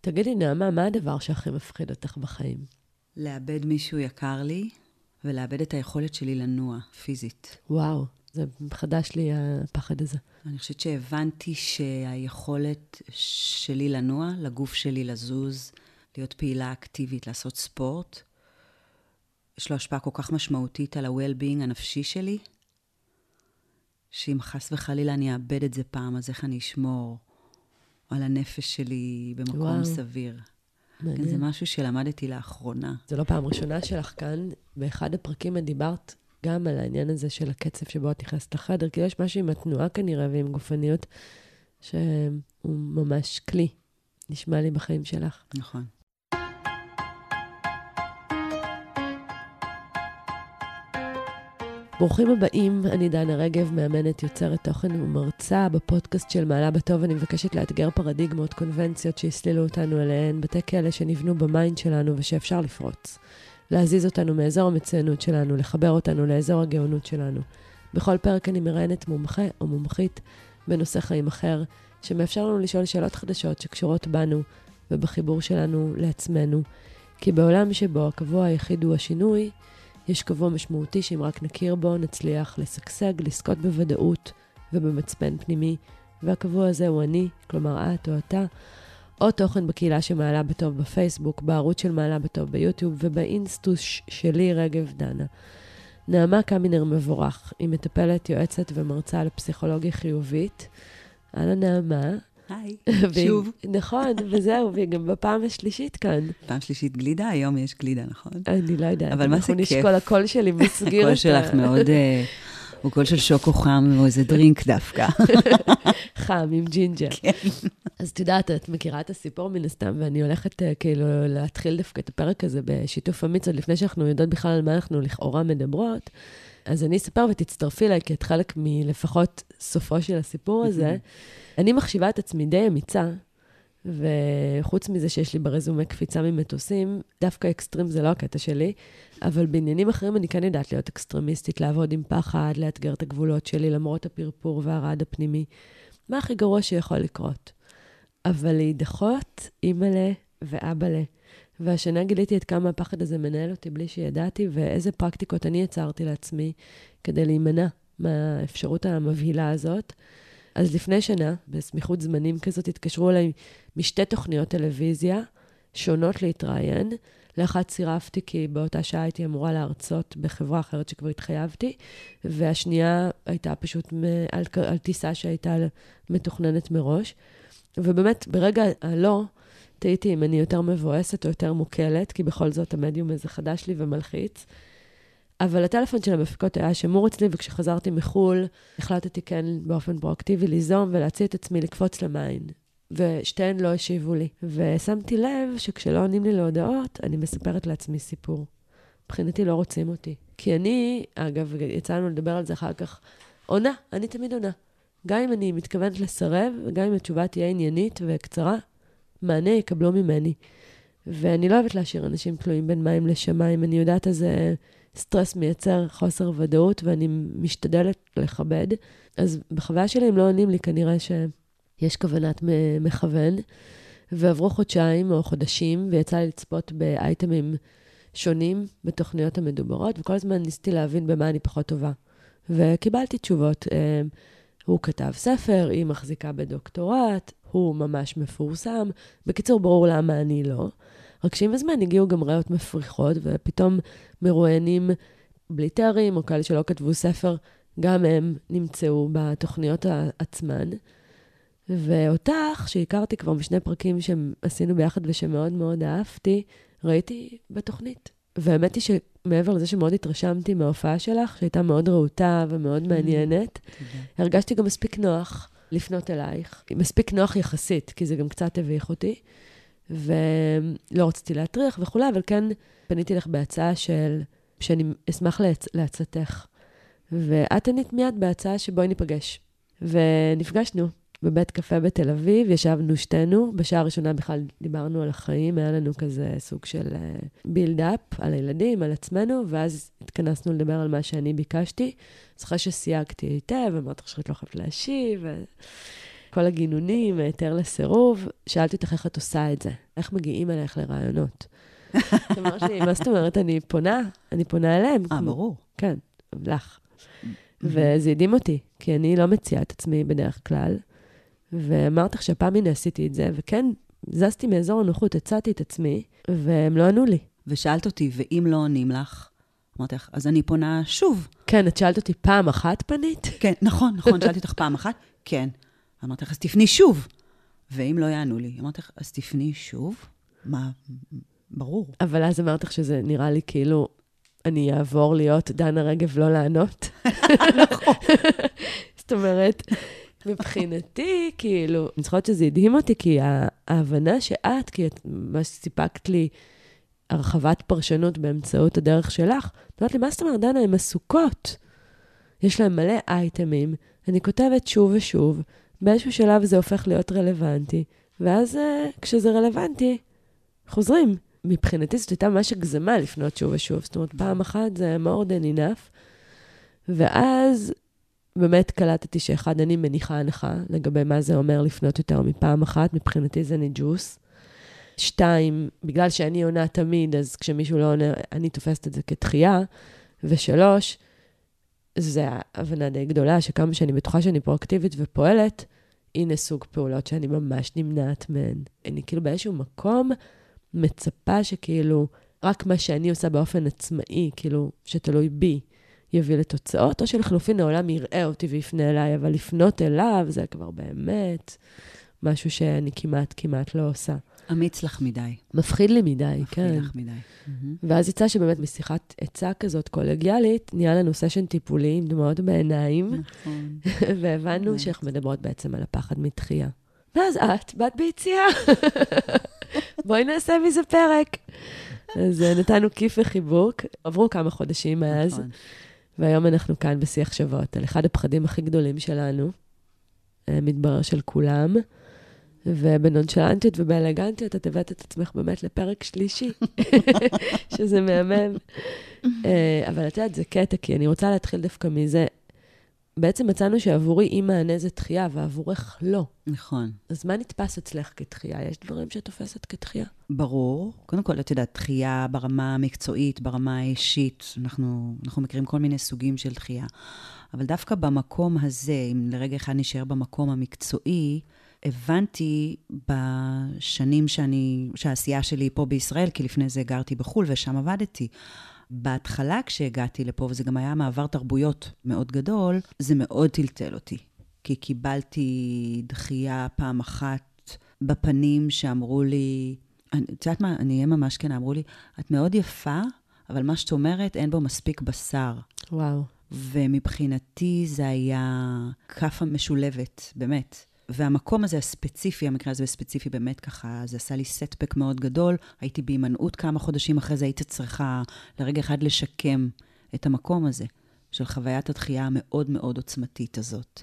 תגידי, נעמה, מה הדבר שהכי מפחיד אותך בחיים? לאבד מישהו יקר לי, ולאבד את היכולת שלי לנוע, פיזית. וואו, זה חדש לי הפחד הזה. אני חושבת שהבנתי שהיכולת שלי לנוע, לגוף שלי לזוז, להיות פעילה אקטיבית, לעשות ספורט, יש לו השפעה כל כך משמעותית על ה-well-being הנפשי שלי, שאם חס וחלילה אני אאבד את זה פעם, אז איך אני אשמור על הנפש שלי במקום וואו. סביר. מעניין. זה משהו שלמדתי לאחרונה. זו לא פעם ראשונה שלך כאן. באחד הפרקים את דיברת גם על העניין הזה של הקצב שבו את נכנסת לחדר, כי יש משהו עם התנועה כנראה ועם גופניות, שהוא ממש כלי, נשמע לי בחיים שלך. נכון. ברוכים הבאים, אני דנה רגב, מאמנת, יוצרת תוכן ומרצה בפודקאסט של מעלה בטוב. אני מבקשת לאתגר פרדיגמות, קונבנציות שהסלילו אותנו אליהן, בתי כלא שנבנו ב mind שלנו ושאפשר לפרוץ. להזיז אותנו מאזור המצוינות שלנו, לחבר אותנו לאזור הגאונות שלנו. בכל פרק אני מראיינת מומחה או מומחית בנושא חיים אחר, שמאפשר לנו לשאול שאלות חדשות שקשורות בנו ובחיבור שלנו לעצמנו. כי בעולם שבו הקבוע היחיד הוא השינוי, יש קבוע משמעותי שאם רק נכיר בו, נצליח לשגשג, לזכות בוודאות ובמצפן פנימי, והקבוע הזה הוא אני, כלומר את או אתה, או תוכן בקהילה שמעלה בטוב בפייסבוק, בערוץ של מעלה בטוב ביוטיוב ובאינסטוש שלי, רגב דנה. נעמה קמינר מבורך, היא מטפלת, יועצת ומרצה לפסיכולוגיה חיובית. אהלן נעמה. היי, שוב. נכון, וזהו, והיא גם בפעם השלישית כאן. פעם שלישית גלידה, היום יש גלידה, נכון? אני לא יודעת. אבל מה זה כיף. אנחנו נשקול, הקול שלי מסגיר את ה... הקול שלך מאוד... אה, הוא קול של שוקו חם או איזה דרינק דווקא. חם, עם ג'ינג'ר. כן. אז את יודעת, את מכירה את הסיפור מן הסתם, ואני הולכת אה, כאילו להתחיל דווקא את הפרק הזה בשיתוף אמיץ, עוד לפני שאנחנו יודעות בכלל על מה אנחנו לכאורה מדברות. אז אני אספר ותצטרפי אליי, כי את חלק מלפחות סופו של הסיפור הזה. אני מחשיבה את עצמי די אמיצה, וחוץ מזה שיש לי ברזומה קפיצה ממטוסים, דווקא אקסטרים זה לא הקטע שלי, אבל בעניינים אחרים אני כן יודעת להיות אקסטרמיסטית, לעבוד עם פחד, לאתגר את הגבולות שלי למרות הפרפור והרעד הפנימי. מה הכי גרוע שיכול לקרות? אבל להידחות, אימא'לה ואבא'לה. והשנה גיליתי עד כמה הפחד הזה מנהל אותי בלי שידעתי, ואיזה פרקטיקות אני יצרתי לעצמי כדי להימנע מהאפשרות המבהילה הזאת. אז לפני שנה, בסמיכות זמנים כזאת, התקשרו אליי משתי תוכניות טלוויזיה שונות להתראיין. לאחת צירפתי כי באותה שעה הייתי אמורה להרצות בחברה אחרת שכבר התחייבתי, והשנייה הייתה פשוט על, על טיסה שהייתה מתוכננת מראש. ובאמת, ברגע הלא, תהיתי אם אני יותר מבואסת או יותר מוקלת, כי בכל זאת המדיום הזה חדש לי ומלחיץ. אבל הטלפון של המפיקות היה שמור אצלי, וכשחזרתי מחו"ל, החלטתי כן באופן פרואקטיבי ליזום ולהציע את עצמי לקפוץ למים. ושתיהן לא השיבו לי. ושמתי לב שכשלא עונים לי להודעות, אני מספרת לעצמי סיפור. מבחינתי לא רוצים אותי. כי אני, אגב, יצא לנו לדבר על זה אחר כך, עונה, אני תמיד עונה. גם אם אני מתכוונת לסרב, וגם אם התשובה תהיה עניינית וקצרה, מענה יקבלו ממני. ואני לא אוהבת להשאיר אנשים תלויים בין מים לשמיים. אני יודעת איזה סטרס מייצר חוסר ודאות, ואני משתדלת לכבד. אז בחוויה שלי, אם לא עונים לי, כנראה שיש כוונת מכוון. ועברו חודשיים או חודשים, ויצא לי לצפות באייטמים שונים בתוכניות המדוברות, וכל הזמן ניסיתי להבין במה אני פחות טובה. וקיבלתי תשובות. הוא כתב ספר, היא מחזיקה בדוקטורט, הוא ממש מפורסם. בקיצור, ברור למה אני לא. רק שעם הזמן הגיעו גם ראיות מפריחות, ופתאום מרואיינים בלי תארים, או כאלה שלא כתבו ספר, גם הם נמצאו בתוכניות עצמן. ואותך, שהכרתי כבר משני פרקים שעשינו ביחד ושמאוד מאוד אהבתי, ראיתי בתוכנית. והאמת היא שמעבר לזה שמאוד התרשמתי מההופעה שלך, שהייתה מאוד רהוטה ומאוד mm, מעניינת, הרגשתי גם מספיק נוח לפנות אלייך. מספיק נוח יחסית, כי זה גם קצת הביך אותי, ולא רציתי להטריח וכולי, אבל כן פניתי לך בהצעה של, שאני אשמח להצ... להצעתך. ואת ענית מיד בהצעה שבואי ניפגש. ונפגשנו. בבית קפה בתל אביב, ישבנו שתינו. בשעה הראשונה בכלל דיברנו על החיים, היה לנו כזה סוג של בילדאפ אה, על הילדים, על עצמנו, ואז התכנסנו לדבר על מה שאני ביקשתי. אז אחרי שסייגתי היטב, אמרתי לך שאת לא חייבת להשיב. כל הגינונים, היתר לסירוב. שאלתי אותך איך את עושה את זה, איך מגיעים אלייך לרעיונות. את אמרת לי, מה זאת אומרת, אני פונה, אני פונה אליהם. אה, ברור. כן, לך. וזה הדהים אותי, כי אני לא מציעה את עצמי בדרך כלל. ואמרת לך שהפעם הנה עשיתי את זה, וכן, זזתי מאזור הנוחות, הצעתי את עצמי, והם לא ענו לי. ושאלת אותי, ואם לא עונים לך? אמרתי לך, אז אני פונה שוב. כן, את שאלת אותי, פעם אחת פנית? כן, נכון, נכון, שאלתי אותך פעם אחת, כן. אמרתי לך, אז תפני שוב. ואם לא יענו לי, אמרתי לך, אז תפני שוב? מה, ברור. אבל אז אמרת לך שזה נראה לי כאילו, אני אעבור להיות דנה רגב לא לענות. נכון. זאת אומרת, מבחינתי, כאילו, אני זוכרת שזה הדהים אותי, כי ההבנה שאת, כי את ממש סיפקת לי הרחבת פרשנות באמצעות הדרך שלך, את אומרת לי, מה זאת אומרת, דנה, הן עסוקות. יש להן מלא אייטמים, אני כותבת שוב ושוב, באיזשהו שלב זה הופך להיות רלוונטי, ואז אה, כשזה רלוונטי, חוזרים. מבחינתי זאת הייתה ממש הגזמה לפנות שוב ושוב. זאת אומרת, פעם אחת זה more than enough, ואז באמת קלטתי שאחד, אני מניחה הנחה לגבי מה זה אומר לפנות יותר מפעם אחת, מבחינתי זה ניג'וס. שתיים, בגלל שאני עונה תמיד, אז כשמישהו לא עונה, אני תופסת את זה כתחייה. ושלוש, זה הבנה די גדולה, שכמה שאני בטוחה שאני פרואקטיבית ופועלת, הנה סוג פעולות שאני ממש נמנעת מהן. אני כאילו באיזשהו מקום מצפה שכאילו, רק מה שאני עושה באופן עצמאי, כאילו, שתלוי בי, יביא לתוצאות, או שלחלופין העולם יראה אותי ויפנה אליי, אבל לפנות אליו זה כבר באמת משהו שאני כמעט כמעט לא עושה. אמיץ לך מדי. מפחיד לי מדי, מפחיד כן. לך מדי. ואז יצא שבאמת משיחת עצה כזאת קולגיאלית, נהיה לנו סשן טיפולי עם דמעות בעיניים, נכון. והבנו. שאנחנו מדברות בעצם על הפחד מתחייה. ואז את, באת ביציאה. בואי נעשה מזה פרק. אז אה, נתנו כיף וחיבוק. עברו כמה חודשים מאז, נכון. והיום אנחנו כאן בשיח שבועות על אחד הפחדים הכי גדולים שלנו, אה, מתברר של כולם. ובנונשלנטיות ובאלגנטיות את הבאת את עצמך באמת לפרק שלישי, שזה מהמם. אה, אבל את יודעת, זה קטע, כי אני רוצה להתחיל דווקא מזה. בעצם מצאנו שעבורי אי מענה זה דחייה, ועבורך לא. נכון. אז מה נתפס אצלך כדחייה? יש דברים שאת תופסת כדחייה? ברור. קודם כל, את יודעת, דחייה ברמה המקצועית, ברמה האישית, אנחנו, אנחנו מכירים כל מיני סוגים של דחייה. אבל דווקא במקום הזה, אם לרגע אחד נשאר במקום המקצועי, הבנתי בשנים שאני, שהעשייה שלי פה בישראל, כי לפני זה גרתי בחו"ל ושם עבדתי. בהתחלה כשהגעתי לפה, וזה גם היה מעבר תרבויות מאוד גדול, זה מאוד טלטל אותי. כי קיבלתי דחייה פעם אחת בפנים שאמרו לי, את יודעת מה, אני אהיה ממש כנה, אמרו לי, את מאוד יפה, אבל מה שאת אומרת, אין בו מספיק בשר. וואו. ומבחינתי זה היה כאפה משולבת, באמת. והמקום הזה הספציפי, המקרה הזה הספציפי באמת ככה, זה עשה לי סטבק מאוד גדול. הייתי בהימנעות כמה חודשים אחרי זה, הייתי צריכה לרגע אחד לשקם את המקום הזה של חוויית התחייה המאוד מאוד עוצמתית הזאת.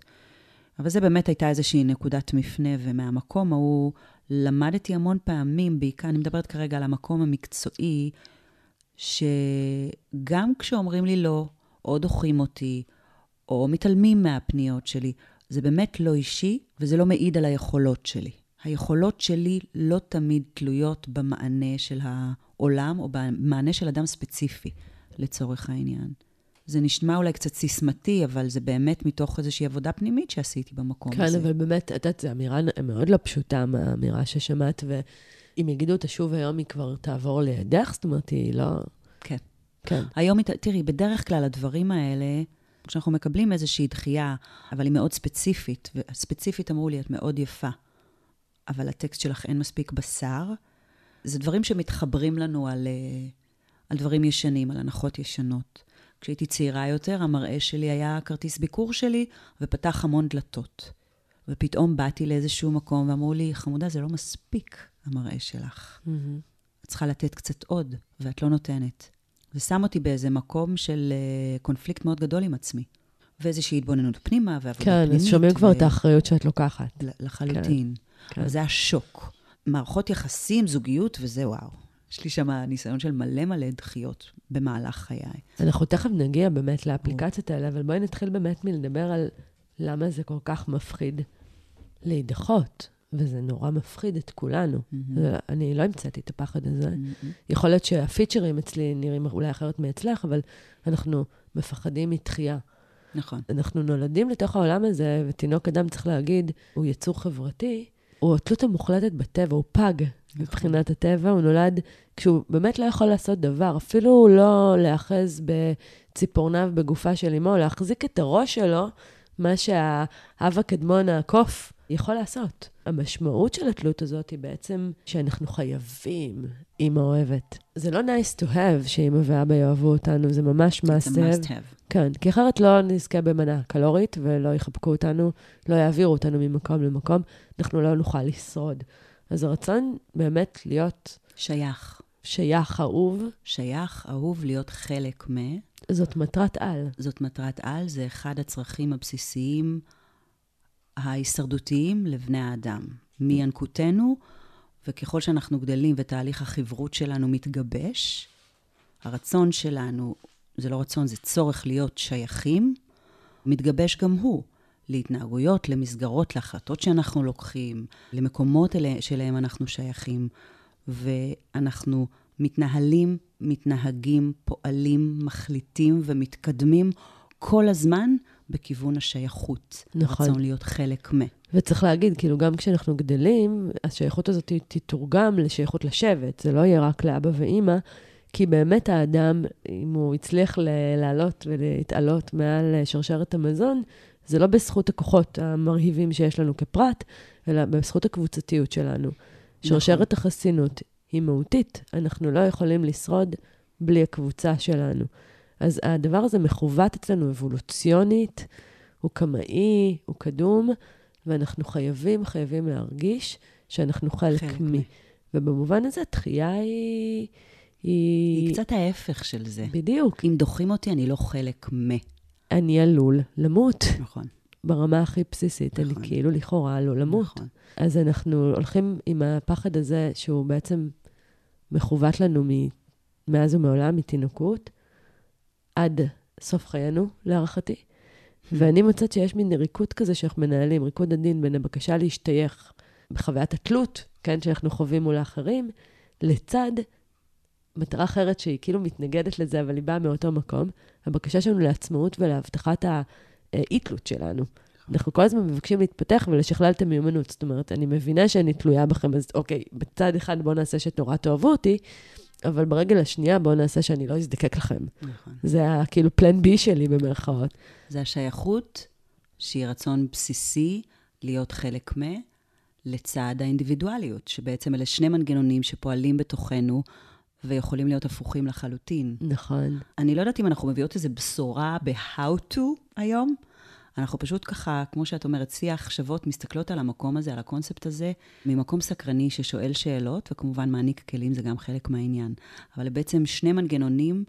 אבל זה באמת הייתה איזושהי נקודת מפנה, ומהמקום ההוא למדתי המון פעמים, בעיקר, אני מדברת כרגע על המקום המקצועי, שגם כשאומרים לי לא, או דוחים אותי, או מתעלמים מהפניות שלי, זה באמת לא אישי, וזה לא מעיד על היכולות שלי. היכולות שלי לא תמיד תלויות במענה של העולם, או במענה של אדם ספציפי, לצורך העניין. זה נשמע אולי קצת סיסמתי, אבל זה באמת מתוך איזושהי עבודה פנימית שעשיתי במקום כן, הזה. אבל באמת, את יודעת, זו אמירה מאוד לא פשוטה, האמירה ששמעת, ואם יגידו אותה שוב היום, היא כבר תעבור לידך, זאת אומרת, היא לא... כן. כן. היום, תראי, בדרך כלל הדברים האלה, כשאנחנו מקבלים איזושהי דחייה, אבל היא מאוד ספציפית, וספציפית אמרו לי, את מאוד יפה, אבל הטקסט שלך אין מספיק בשר, זה דברים שמתחברים לנו על, אה, על דברים ישנים, על הנחות ישנות. כשהייתי צעירה יותר, המראה שלי היה כרטיס ביקור שלי, ופתח המון דלתות. ופתאום באתי לאיזשהו מקום ואמרו לי, חמודה, זה לא מספיק, המראה שלך. מהמם. את צריכה לתת קצת עוד, ואת לא נותנת. זה שם אותי באיזה מקום של uh, קונפליקט מאוד גדול עם עצמי. ואיזושהי התבוננות פנימה ועבודה כן, פנימית. אז שומעים כבר ו- את האחריות שאת לוקחת. לחלוטין. כן. אבל זה היה שוק. מערכות יחסים, זוגיות, וזה וואו. יש לי שם ניסיון של מלא מלא דחיות במהלך חיי. אנחנו תכף נגיע באמת לאפליקציות האלה, אבל בואי נתחיל באמת מלדבר על למה זה כל כך מפחיד להידחות, וזה נורא מפחיד את כולנו. זה- אני לא המצאתי את הפחד הזה. מהמם. יכול להיות שהפיצ'רים אצלי נראים אולי אחרת מאצלך, אבל אנחנו מפחדים מתחייה. נכון. אנחנו נולדים לתוך העולם הזה, ותינוק אדם, צריך להגיד, הוא יצור חברתי, הוא התלות המוחלטת בטבע, הוא פג מבחינת הטבע, הוא נולד כשהוא באמת לא יכול לעשות דבר, אפילו לא להאחז בציפורניו בגופה של אמו, להחזיק את הראש שלו, מה שהאב הקדמון, הקוף, יכול לעשות. המשמעות של התלות הזאת היא בעצם שאנחנו חייבים אימא אוהבת. זה לא nice to have שאימא ואבא יאהבו אותנו, זה ממש must have. must have. כן, כי אחרת לא נזכה במנה קלורית ולא יחבקו אותנו, לא יעבירו אותנו ממקום למקום, אנחנו לא נוכל לשרוד. אז הרצון באמת להיות שייך. שייך, אהוב, שייך, אהוב, להיות חלק מ... זאת מטרת על. זאת מטרת על, זה אחד הצרכים הבסיסיים ההישרדותיים לבני האדם. מינקותנו, וככל שאנחנו גדלים ותהליך החברות שלנו מתגבש, הרצון שלנו, זה לא רצון, זה צורך להיות שייכים, מתגבש גם הוא להתנהגויות, למסגרות, להחלטות שאנחנו לוקחים, למקומות אלה, שלהם אנחנו שייכים, ואנחנו מתנהלים, מתנהגים, פועלים, מחליטים ומתקדמים כל הזמן בכיוון השייכות. נכון. הרצון להיות חלק מ. וצריך להגיד, כאילו, גם כשאנחנו גדלים, השייכות הזאת תתורגם לשייכות לשבט. זה לא יהיה רק לאבא ואימא, כי באמת האדם, אם הוא הצליח לעלות ולהתעלות מעל שרשרת המזון, זה לא בזכות הכוחות המרהיבים שיש לנו כפרט, אלא בזכות הקבוצתיות שלנו. שרשרת החסינות היא מהותית. אנחנו לא יכולים לשרוד בלי הקבוצה שלנו. אז הדבר הזה מכוות אצלנו אבולוציונית, הוא קמאי, הוא קדום, ואנחנו חייבים, חייבים להרגיש שאנחנו חלק, חלק מ... מ. ובמובן הזה, תחייה היא... היא... היא קצת ההפך של זה. בדיוק. אם דוחים אותי, אני לא חלק מ. אני עלול למות נכון. ברמה הכי בסיסית. נכון. אני כאילו לכאורה עלול למות. נכון. אז אנחנו הולכים עם הפחד הזה, שהוא בעצם מכוות לנו מ... מאז ומעולם, מתינוקות, עד סוף חיינו, להערכתי. ואני מוצאת שיש מין ריקוד כזה שאנחנו מנהלים, ריקוד עדין בין הבקשה להשתייך בחוויית התלות, כן, שאנחנו חווים מול האחרים, לצד מטרה אחרת שהיא כאילו מתנגדת לזה, אבל היא באה מאותו מקום, הבקשה שלנו לעצמאות ולהבטחת האי-תלות שלנו. אנחנו כל הזמן מבקשים להתפתח ולשכלל את המיומנות. זאת אומרת, אני מבינה שאני תלויה בכם, אז אוקיי, בצד אחד בואו נעשה שנורא תאהבו אותי, אבל ברגל השנייה בואו נעשה שאני לא אזדקק לכם. נכון. זה היה כאילו פלן בי שלי במרכאות. זה השייכות, שהיא רצון בסיסי להיות חלק מ, לצד האינדיבידואליות, שבעצם אלה שני מנגנונים שפועלים בתוכנו ויכולים להיות הפוכים לחלוטין. נכון. אני לא יודעת אם אנחנו מביאות איזו בשורה ב-how to היום. אנחנו פשוט ככה, כמו שאת אומרת, שיח שוות, מסתכלות על המקום הזה, על הקונספט הזה, ממקום סקרני ששואל שאלות, וכמובן מעניק כלים זה גם חלק מהעניין. אבל בעצם שני מנגנונים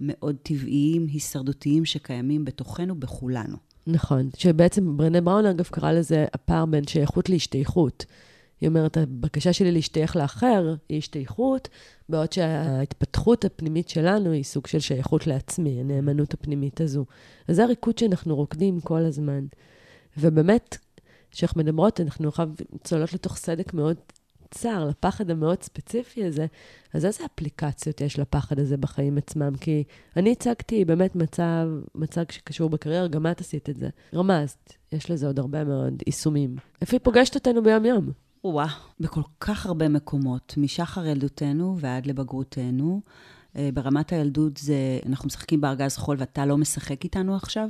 מאוד טבעיים, הישרדותיים, שקיימים בתוכנו, בכולנו. נכון. שבעצם ברנה בראון, אגב, קרא לזה הפער בין שייכות להשתייכות. היא אומרת, הבקשה שלי להשתייך לאחר היא השתייכות, בעוד שההתפתחות הפנימית שלנו היא סוג של שייכות לעצמי, הנאמנות הפנימית הזו. אז זה הריקוד שאנחנו רוקדים כל הזמן. ובאמת, כשאנחנו מדברות, אנחנו עכשיו צוללות לתוך סדק מאוד צר, לפחד המאוד ספציפי הזה, אז איזה אפליקציות יש לפחד הזה בחיים עצמם? כי אני הצגתי באמת מצב, מצג שקשור בקריירה, גם את עשית את זה. רמזת, יש לזה עוד הרבה מאוד יישומים. איפה היא פוגשת אותנו ביום-יום? וואה, בכל כך הרבה מקומות, משחר ילדותנו ועד לבגרותנו. אה, ברמת הילדות זה, אנחנו משחקים בארגז חול ואתה לא משחק איתנו עכשיו.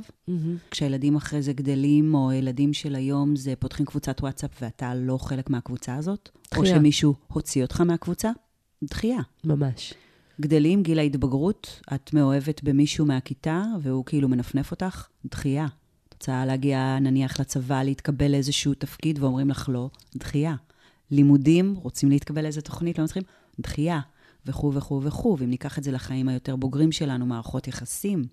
כשהילדים אחרי זה גדלים, או ילדים של היום, זה פותחים קבוצת וואטסאפ ואתה לא חלק מהקבוצה הזאת. או דחייה. שמישהו הוציא אותך מהקבוצה. דחייה. ממש. גדלים, גיל ההתבגרות, את מאוהבת במישהו מהכיתה, והוא כאילו מנפנף אותך, דחייה. רוצה להגיע, נניח, לצבא, להתקבל לאיזשהו תפקיד, ואומרים לך לא, דחייה. לימודים, רוצים להתקבל לאיזה תוכנית, לא מצליחים, דחייה. וכו' וכו' וכו', ואם ניקח את זה לחיים היותר בוגרים שלנו, מערכות יחסים,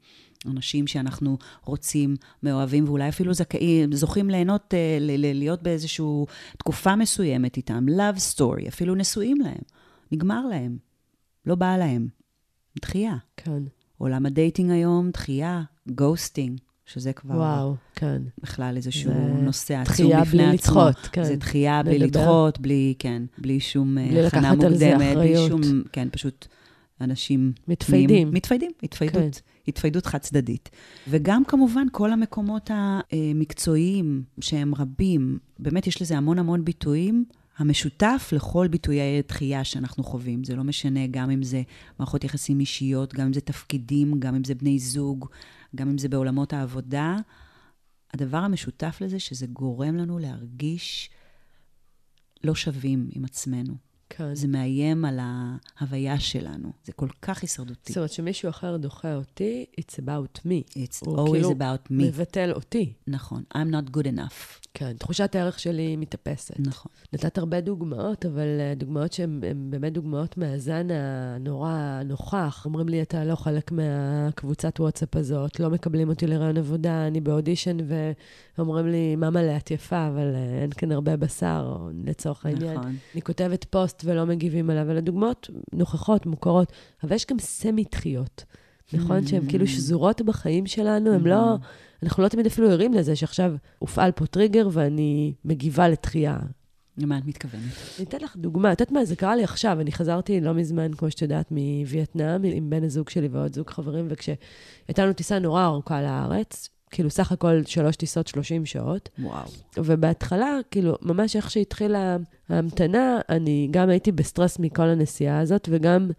אנשים שאנחנו רוצים, מאוהבים, ואולי אפילו זכאים, זוכים ליהנות, אה, להיות באיזושהי תקופה מסוימת איתם, love story, אפילו נשואים להם, נגמר להם, לא בא להם, דחייה. כן. עולם ה dating היום, דחייה, ghosting, שזה כבר וואו, כן. בכלל איזשהו זה נושא עצום דחייה בפני עצמו. לדחות, כן. זה דחייה בלי. לדחות, בלי, כן, בלי שום אה, בלי הכנה מוקדמת, בלי. שום, כן, פשוט אנשים... מתפיידים. פנים- מתפיידים, התפיידות, כן. התפיידות חד צדדית. וגם כמובן כל המקומות המקצועיים שהם רבים, באמת יש לזה המון המון ביטויים. המשותף לכל ביטויי דחייה שאנחנו חווים, זה לא משנה, גם אם זה מערכות יחסים אישיות, גם אם זה תפקידים, גם אם זה בני זוג, גם אם זה בעולמות העבודה, הדבר המשותף לזה שזה גורם לנו להרגיש לא שווים עם עצמנו. כן. זה מאיים על ההוויה שלנו. זה כל כך הישרדותי. זאת אומרת שמישהו אחר דוחה אותי, it's about me. It's always כאילו about me. מבטל אותי. נכון. I'm not good enough. כן, תחושת הערך שלי מתאפסת. נכון. נתת הרבה דוגמאות, אבל אה, דוגמאות שהן הן באמת דוגמאות מהזן הנורא נוכח. אומרים לי, אתה לא חלק מהקבוצת וואטסאפ הזאת, לא מקבלים אותי לרעיון עבודה, אני באודישן, ואומרים לי, ממלא, את יפה, אבל אה, אין כאן הרבה בשר, או לצורך העניין. נכון. אני כותבת פוסט ולא מגיבים עליו, אלה דוגמאות נוכחות, מוכרות, אבל יש גם סמי-דחיות, נכון? שהן כאילו שזורות בחיים שלנו, הן לא... אנחנו לא תמיד אפילו ערים לזה שעכשיו הופעל פה טריגר ואני מגיבה לתחייה. למה את מתכוונת? אני אתן לך דוגמה, את יודעת מה, זה קרה לי עכשיו, אני חזרתי לא מזמן, כמו שאת יודעת, מווייטנאם, עם בן הזוג שלי ועוד זוג חברים, וכשהייתה לנו טיסה נורא ארוכה לארץ, כאילו סך הכל שלוש טיסות, 30 שעות, וואו. ובהתחלה, כאילו, ממש איך שהתחילה ההמתנה, אני גם הייתי בסטרס מכל הנסיעה הזאת, וגם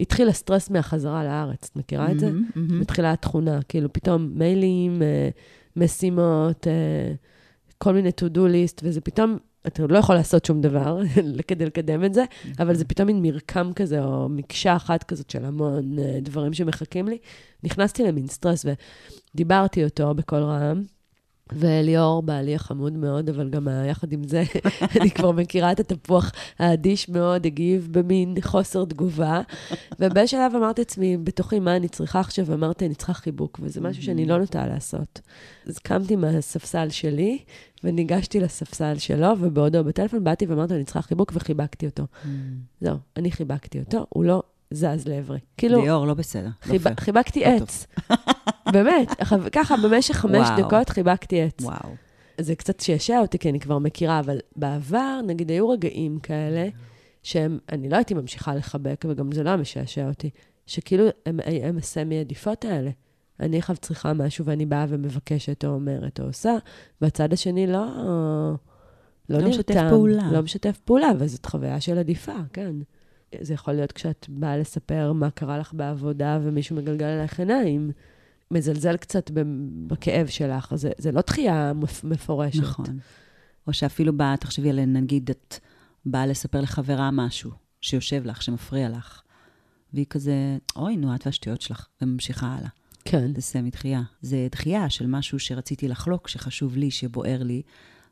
התחיל הסטרס מהחזרה לארץ. את מכירה את זה? מתחילה התכונה, כאילו, פתאום מיילים, אה, משימות, אה, כל מיני to-do list, וזה פתאום, אתה לא יכול לעשות שום דבר כדי לקדם את זה, אבל זה פתאום מין מרקם כזה, או מקשה אחת כזאת של המון אה, דברים שמחכים לי. נכנסתי למין סטרס ודיברתי אותו בקול רם. וליאור, בעלי החמוד מאוד, אבל גם יחד עם זה, אני כבר מכירה את התפוח האדיש מאוד, הגיב במין חוסר תגובה. ובאיזשהו שלב אמרתי לעצמי, בתוכי, מה אני צריכה עכשיו? ואמרתי, אני צריכה חיבוק, וזה משהו שאני לא נוטה לעשות. אז קמתי מהספסל שלי, וניגשתי לספסל שלו, ובעודו בטלפון באתי ואמרתי, אני צריכה חיבוק, וחיבקתי אותו. זהו, אני חיבקתי אותו, הוא לא זז לעברי. כאילו, ליאור, לא בסדר. לא חיב... פייר. חיבקתי לא. עץ. באמת, ככה, במשך חמש וואו. דקות חיבקתי עץ. וואו. זה קצת שעשע אותי, כי אני כבר מכירה, אבל בעבר, נגיד, היו רגעים כאלה, שהם, אני לא הייתי ממשיכה לחבק, וגם זה לא היה משעשע אותי, שכאילו, הם, הם הסמי עדיפות האלה. אני עכשיו צריכה משהו, ואני באה ומבקשת, או אומרת, או עושה, והצד השני לא... לא, לא משתף נרתם, פעולה. לא משתף פעולה, וזאת חוויה של עדיפה, כן. זה יכול להיות כשאת באה לספר מה קרה לך בעבודה, ומישהו מגלגל עלייך עיניים, מזלזל קצת בכאב שלך, זה, זה לא דחייה מפ- מפורשת. נכון. או שאפילו באה, תחשבי על, נגיד, את באה לספר לחברה משהו שיושב לך, שמפריע לך, והיא כזה, אוי, נו, את והשטויות שלך, וממשיכה הלאה. כן, זה סמי דחייה. זה דחייה של משהו שרציתי לחלוק, שחשוב לי, שבוער לי,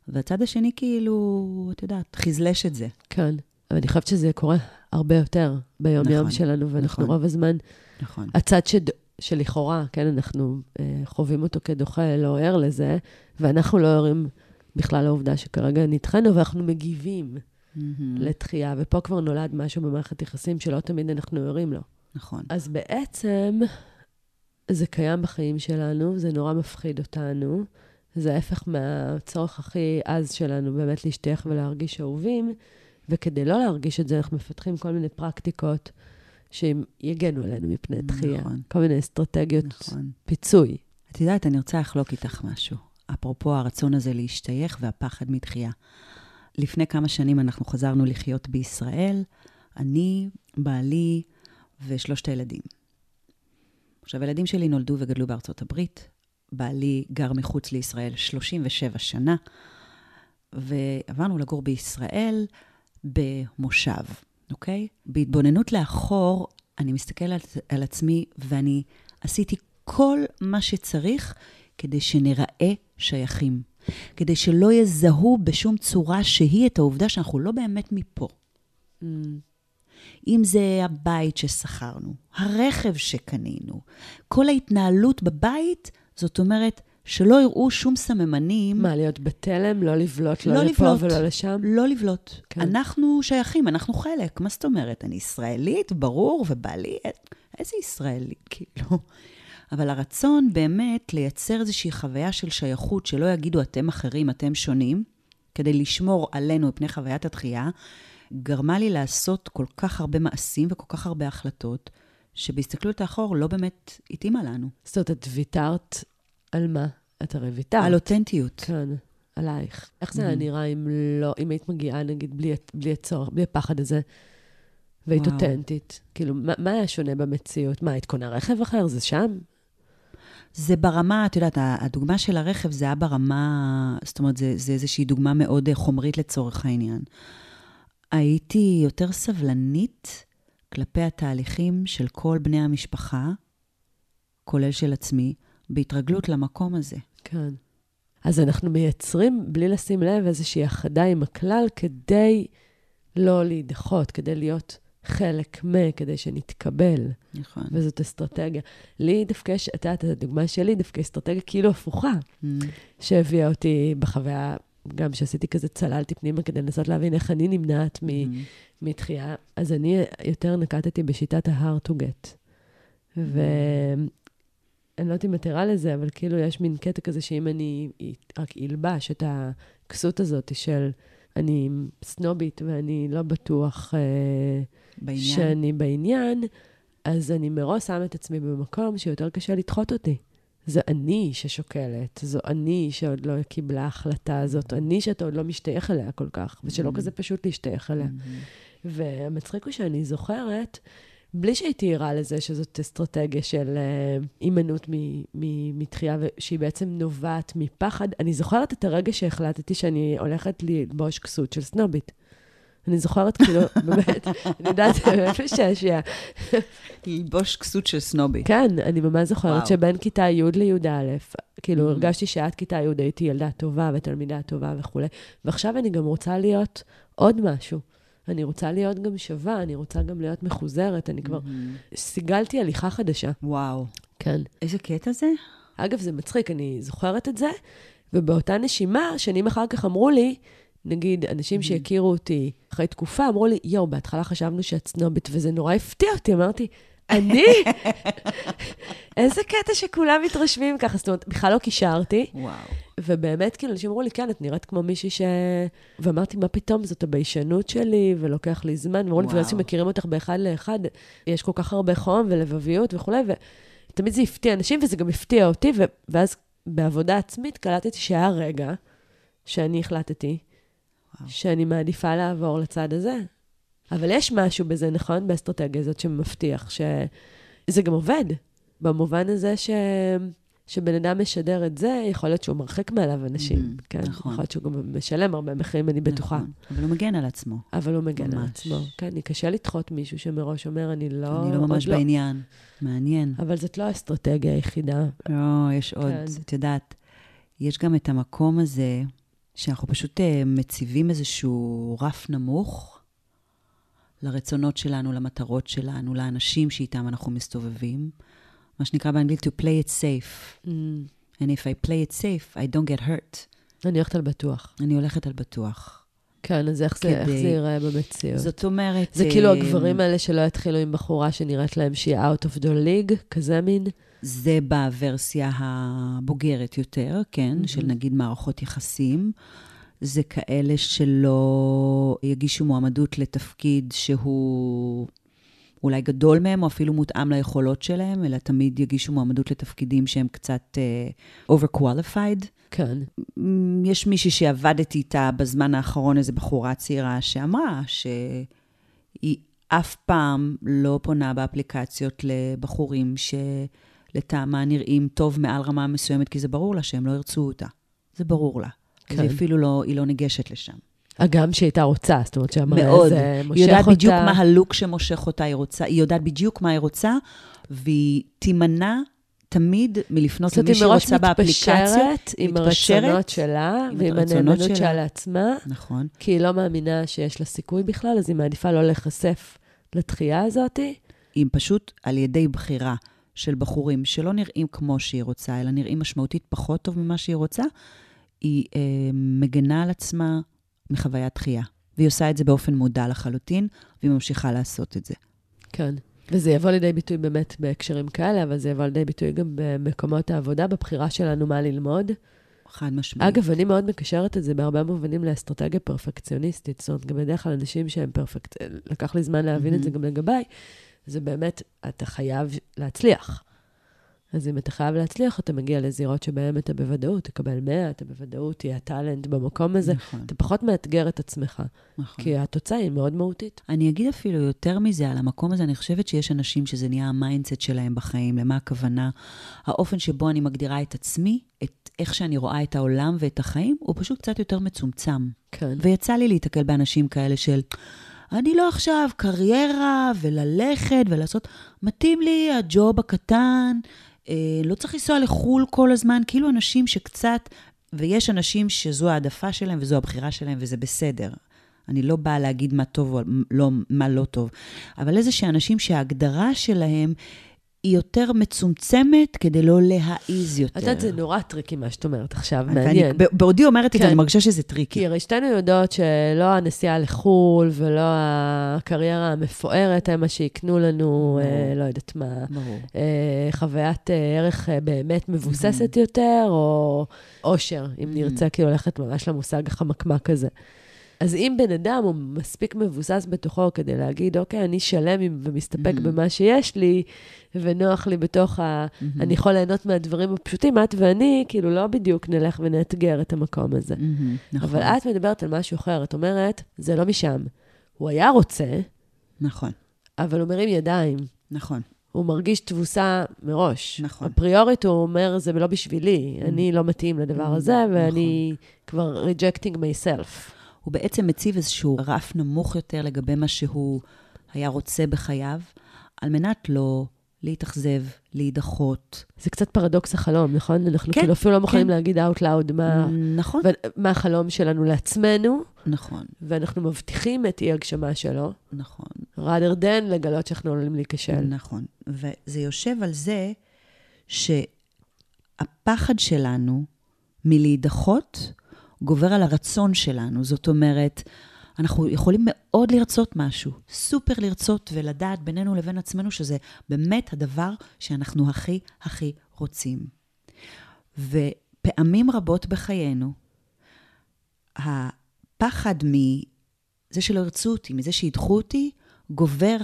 והצד השני כאילו, את יודעת, חזלש את זה. כן. אבל אני חושבת שזה קורה הרבה יותר ביום-יום נכון, שלנו, ואנחנו נכון. רוב הזמן, נכון. הצד שד... שלכאורה, כן, אנחנו אה, חווים אותו כדוחה, לא ער לזה, ואנחנו לא ערים בכלל לעובדה שכרגע נדחינו, ואנחנו מגיבים מהמם. לתחייה, ופה כבר נולד משהו במערכת יחסים שלא תמיד אנחנו ערים לו. נכון. אז בעצם זה קיים בחיים שלנו, זה נורא מפחיד אותנו. זה ההפך מהצורך הכי עז שלנו באמת להשתייך ולהרגיש אהובים, וכדי לא להרגיש את זה, אנחנו מפתחים כל מיני פרקטיקות שיגנו עלינו מפני דחייה. נכון. כל מיני אסטרטגיות נכון. פיצוי. את יודעת, אני רוצה לחלוק איתך משהו. אפרופו הרצון הזה להשתייך והפחד מדחייה. לפני כמה שנים אנחנו חזרנו לחיות בישראל, אני, בעלי ושלושת הילדים. עכשיו, הילדים שלי נולדו וגדלו בארצות הברית. בעלי גר מחוץ לישראל 37 שנה, ועברנו לגור בישראל במושב, אוקיי? בהתבוננות לאחור, אני מסתכלת על עצמי ואני עשיתי כל מה שצריך כדי שנראה שייכים. כדי שלא יזהו בשום צורה שהיא את העובדה שאנחנו לא באמת מפה. Mm, אם זה הבית ששכרנו, הרכב שקנינו, כל ההתנהלות בבית, זאת אומרת שלא יראו שום סממנים. מה, להיות בתלם, לא לבלוט, לא, לא לפה לבלוט. ולא לשם? לא לבלוט. כן. אנחנו שייכים, אנחנו חלק. מה זאת אומרת? אני ישראלית, ברור, ובעלי, איזה ישראלית, כאילו. אבל הרצון באמת לייצר איזושהי חוויה של שייכות, שלא יגידו אתם אחרים, אתם שונים, כדי לשמור עלינו מפני חוויית התחייה, גרמה לי לעשות כל כך הרבה מעשים וכל כך הרבה החלטות, שבהסתכלות האחור לא באמת התאימה לנו. זאת אומרת, את ויתרת על מה? את ויתרת. על אותנטיות. כן, עלייך. איך זה היה נראה אם לא, אם היית מגיעה, נגיד, בלי, בלי הצורך, בלי הפחד הזה, והיית וואו. אותנטית? כאילו, מה, מה היה שונה במציאות? מה, היית קונה רכב אחר? זה שם? זה ברמה, את יודעת, הדוגמה של הרכב זה היה ברמה, זאת אומרת, זה, זה איזושהי דוגמה מאוד אה, חומרית לצורך העניין. הייתי יותר סבלנית כלפי התהליכים של כל בני המשפחה, כולל של עצמי, בהתרגלות למקום הזה. כן. אז אנחנו מייצרים, בלי לשים לב, איזושהי הכחדה עם הכלל, כדי לא להידחות, כדי להיות חלק מ, כדי שנתקבל. נכון. וזאת אסטרטגיה. לי דווקא יש, את יודעת, הדוגמה שלי דווקא אסטרטגיה כאילו הפוכה, Mm, שהביאה אותי בחוויה, גם שעשיתי כזה, צללתי פנימה כדי לנסות להבין איך אני נמנעת מ, mm, מתחייה. אז אני יותר נקטתי בשיטת ה-hard to get. ואני לא יודעת אם את ערה לזה, אבל כאילו יש מין קטע כזה שאם אני רק אלבש את הכסות הזאת של אני סנובית ואני לא בטוח אה, בעניין. שאני בעניין, אז אני מראש שם את עצמי במקום שיותר קשה לדחות אותי. זו אני ששוקלת, זו אני שעוד לא קיבלה החלטה, זאת אני שאתה עוד לא משתייך אליה כל כך, ושלא Mm. כזה פשוט להשתייך אליה. Mm-hmm. והמצחיק הוא שאני זוכרת, בלי שהייתי ערה לזה שזאת אסטרטגיה של אה, הימנעות מתחייה, שהיא בעצם נובעת מפחד, אני זוכרת את הרגע שהחלטתי שאני הולכת ללבוש כסות של סנובית. אני זוכרת, כאילו, באמת, אני יודעת, זה באמת משעשע. ללבוש כסות של סנובי. כן, אני ממש זוכרת. שבין כיתה י' לי"א, כאילו, Mhm. הרגשתי שעד כיתה י' הייתי ילדה טובה ותלמידה טובה וכולי, ועכשיו אני גם רוצה להיות עוד משהו. אני רוצה להיות גם שווה, אני רוצה גם להיות מחוזרת, אני כבר Mm-hmm. סיגלתי הליכה חדשה. וואו. כן. איזה קטע זה? אגב, זה מצחיק, אני זוכרת את זה, ובאותה נשימה, שנים אחר כך אמרו לי, נגיד, אנשים שהכירו אותי אחרי תקופה, אמרו לי, יואו, בהתחלה חשבנו שאת סנובית, וזה נורא הפתיע אותי, אמרתי, אני? איזה קטע שכולם מתרשמים ככה, זאת אומרת, בכלל לא קישרתי, וואו. ובאמת, כאילו, אנשים אמרו לי, כן, את נראית כמו מישהי ש... ואמרתי, מה פתאום, זאת הביישנות שלי, ולוקח לי זמן. ואמרו לי, וואו. ואז שמכירים אותך באחד לאחד, יש כל כך הרבה חום ולבביות וכולי, ותמיד זה הפתיע אנשים, וזה גם הפתיע אותי, ו... ואז בעבודה עצמית קלטתי שהיה רגע שאני החלטתי וואו. שאני מעדיפה לעבור לצד הזה. אבל יש משהו בזה, נכון? באסטרטגיה הזאת שמבטיח שזה גם עובד, במובן הזה ש... שבן אדם משדר את זה, יכול להיות שהוא מרחיק מעליו אנשים, Mhm, כן? נכון. יכול להיות שהוא גם משלם הרבה מחירים, אני בטוחה. נכון. אבל הוא מגן על עצמו. אבל הוא מגן על ממש. עצמו. כן, לי קשה לדחות מישהו שמראש אומר, אני לא... אני לא ממש עוד בעניין. מעניין. אבל זאת לא האסטרטגיה היחידה. לא, יש עוד. כן. את יודעת, יש גם את המקום הזה, שאנחנו פשוט אה, מציבים איזשהו רף נמוך לרצונות שלנו, למטרות שלנו, לאנשים שאיתם אנחנו מסתובבים. מה שנקרא באנגלית to play it safe. Mm, And if I play it safe, I don't get hurt. אני הולכת על בטוח. אני הולכת על בטוח. כן, אז איך זה, איך כדי- זה ייראה במציאות? זאת אומרת... זה אה, כאילו הגברים האלה שלא יתחילו עם בחורה שנראית להם שהיא out of the league, כזה מין? זה בוורסיה הבוגרת יותר, כן, מהמם. של נגיד מערכות יחסים. זה כאלה שלא יגישו מועמדות לתפקיד שהוא אולי גדול מהם, או אפילו מותאם ליכולות שלהם, אלא תמיד יגישו מועמדות לתפקידים שהם קצת uh, overqualified. כן. יש מישהי שעבדתי איתה בזמן האחרון, איזו בחורה צעירה, שאמרה שהיא אף פעם לא פונה באפליקציות לבחורים שלטעמה נראים טוב מעל רמה מסוימת, כי זה ברור לה שהם לא ירצו אותה. זה ברור לה. כן. כן. אפילו לא, היא לא ניגשת לשם. הגם שהיא הייתה רוצה, זאת אומרת שהמראה מאוד. הזה מושך היא יודעת אותה. בדיוק מה הלוק שמושך אותה, היא רוצה, היא יודעת בדיוק מה היא רוצה, והיא תימנע תמיד מלפנות זאת אומרת, למי היא מראש. מתפשרת עם הרצונות שלה עם ועם הנאמנות. שלה לעצמה, נכון. כי היא לא מאמינה שיש לה סיכוי בכלל, אז היא מעדיפה לא להיחשף לתחייה הזאת. היא פשוט על ידי בחירה של בחורים שלא נראים כמו שהיא רוצה, אלא נראים משמעותית פחות טוב ממה שהיא רוצה, היא אה, מגנה על עצמה מחוויית דחייה. והיא עושה את זה באופן מודע לחלוטין, והיא ממשיכה לעשות את זה. כן. וזה יבוא לידי ביטוי באמת בהקשרים כאלה, אבל זה יבוא לידי ביטוי גם במקומות העבודה, בבחירה שלנו מה ללמוד. חד משמעית. אגב, אני מאוד מקשרת את זה בהרבה מובנים לאסטרטגיה פרפקציוניסטית. זאת אומרת, גם בדרך כלל אנשים שהם פרפקט... לקח לי זמן להבין את זה גם לגביי, זה באמת, אתה חייב להצליח. אז אם אתה חייב להצליח, אתה מגיע לזירות שבהן אתה בוודאות תקבל 100, אתה בוודאות תהיה טאלנט במקום הזה. נכון. אתה פחות מאתגר את עצמך, נכון. כי התוצאה היא מאוד מהותית. אני אגיד אפילו יותר מזה, על המקום הזה, אני חושבת שיש אנשים שזה נהיה ה mindset שלהם בחיים, למה הכוונה. האופן שבו אני מגדירה את עצמי, את איך שאני רואה את העולם ואת החיים, הוא פשוט קצת יותר מצומצם. כן. ויצא לי להיתקל באנשים כאלה של, אני לא עכשיו קריירה וללכת ולעשות, מתאים לי הג'וב הקטן, לא צריך לנסוע לחו"ל כל הזמן, כאילו אנשים שקצת, ויש אנשים שזו העדפה שלהם וזו הבחירה שלהם וזה בסדר. אני לא באה להגיד מה טוב או לא, מה לא טוב, אבל איזה שאנשים שההגדרה שלהם היא יותר מצומצמת כדי לא להעיז יותר. את יודעת, זה נורא טריקי מה שאת אומרת עכשיו, מעניין. בעודי אומרת את זה, כן. אני מרגישה שזה טריקי. כי הרי שתינו יודעות שלא הנסיעה לחו"ל ולא הקריירה המפוארת הם מה שיקנו לנו, אה, לא יודעת מה. אה, חוויית אה, ערך באמת מבוססת יותר, או אושר, אם נרצה כאילו ללכת ממש למושג החמקמק הזה. אז אם בן אדם הוא מספיק מבוסס בתוכו כדי להגיד, אוקיי, אני שלם עם- ומסתפק במה שיש לי, ונוח לי בתוך ה... אני יכול ליהנות מהדברים הפשוטים, את ואני, כאילו לא בדיוק נלך ונאתגר את המקום הזה. מהמם, נכון. אבל את מדברת על משהו אחר, את אומרת, זה לא משם. הוא היה רוצה, נכון, אבל הוא מרים ידיים. נכון. הוא מרגיש תבוסה מראש. נכון. אפריורית הוא אומר, זה לא בשבילי, אני לא מתאים לדבר הזה, ואני נכון. כבר rejecting myself. הוא בעצם מציב איזשהו רף נמוך יותר לגבי מה שהוא היה רוצה בחייו, על מנת לא להתאכזב, להידחות. זה קצת פרדוקס החלום, נכון? אנחנו כן, כאילו אפילו לא מוכנים כן. להגיד out loud מה, נכון, ו- מה החלום שלנו לעצמנו, נכון, ואנחנו מבטיחים את אי-הגשמה שלו, נכון, rather than לגלות שאנחנו עלולים להיכשל. נכון. וזה יושב על זה שהפחד שלנו מלהידחות גובר על הרצון שלנו. זאת אומרת, אנחנו יכולים מאוד לרצות משהו, סופר לרצות ולדעת בינינו לבין עצמנו שזה באמת הדבר שאנחנו הכי הכי רוצים. ופעמים רבות בחיינו, הפחד מזה שלא ירצו אותי, מזה שידחו אותי, גובר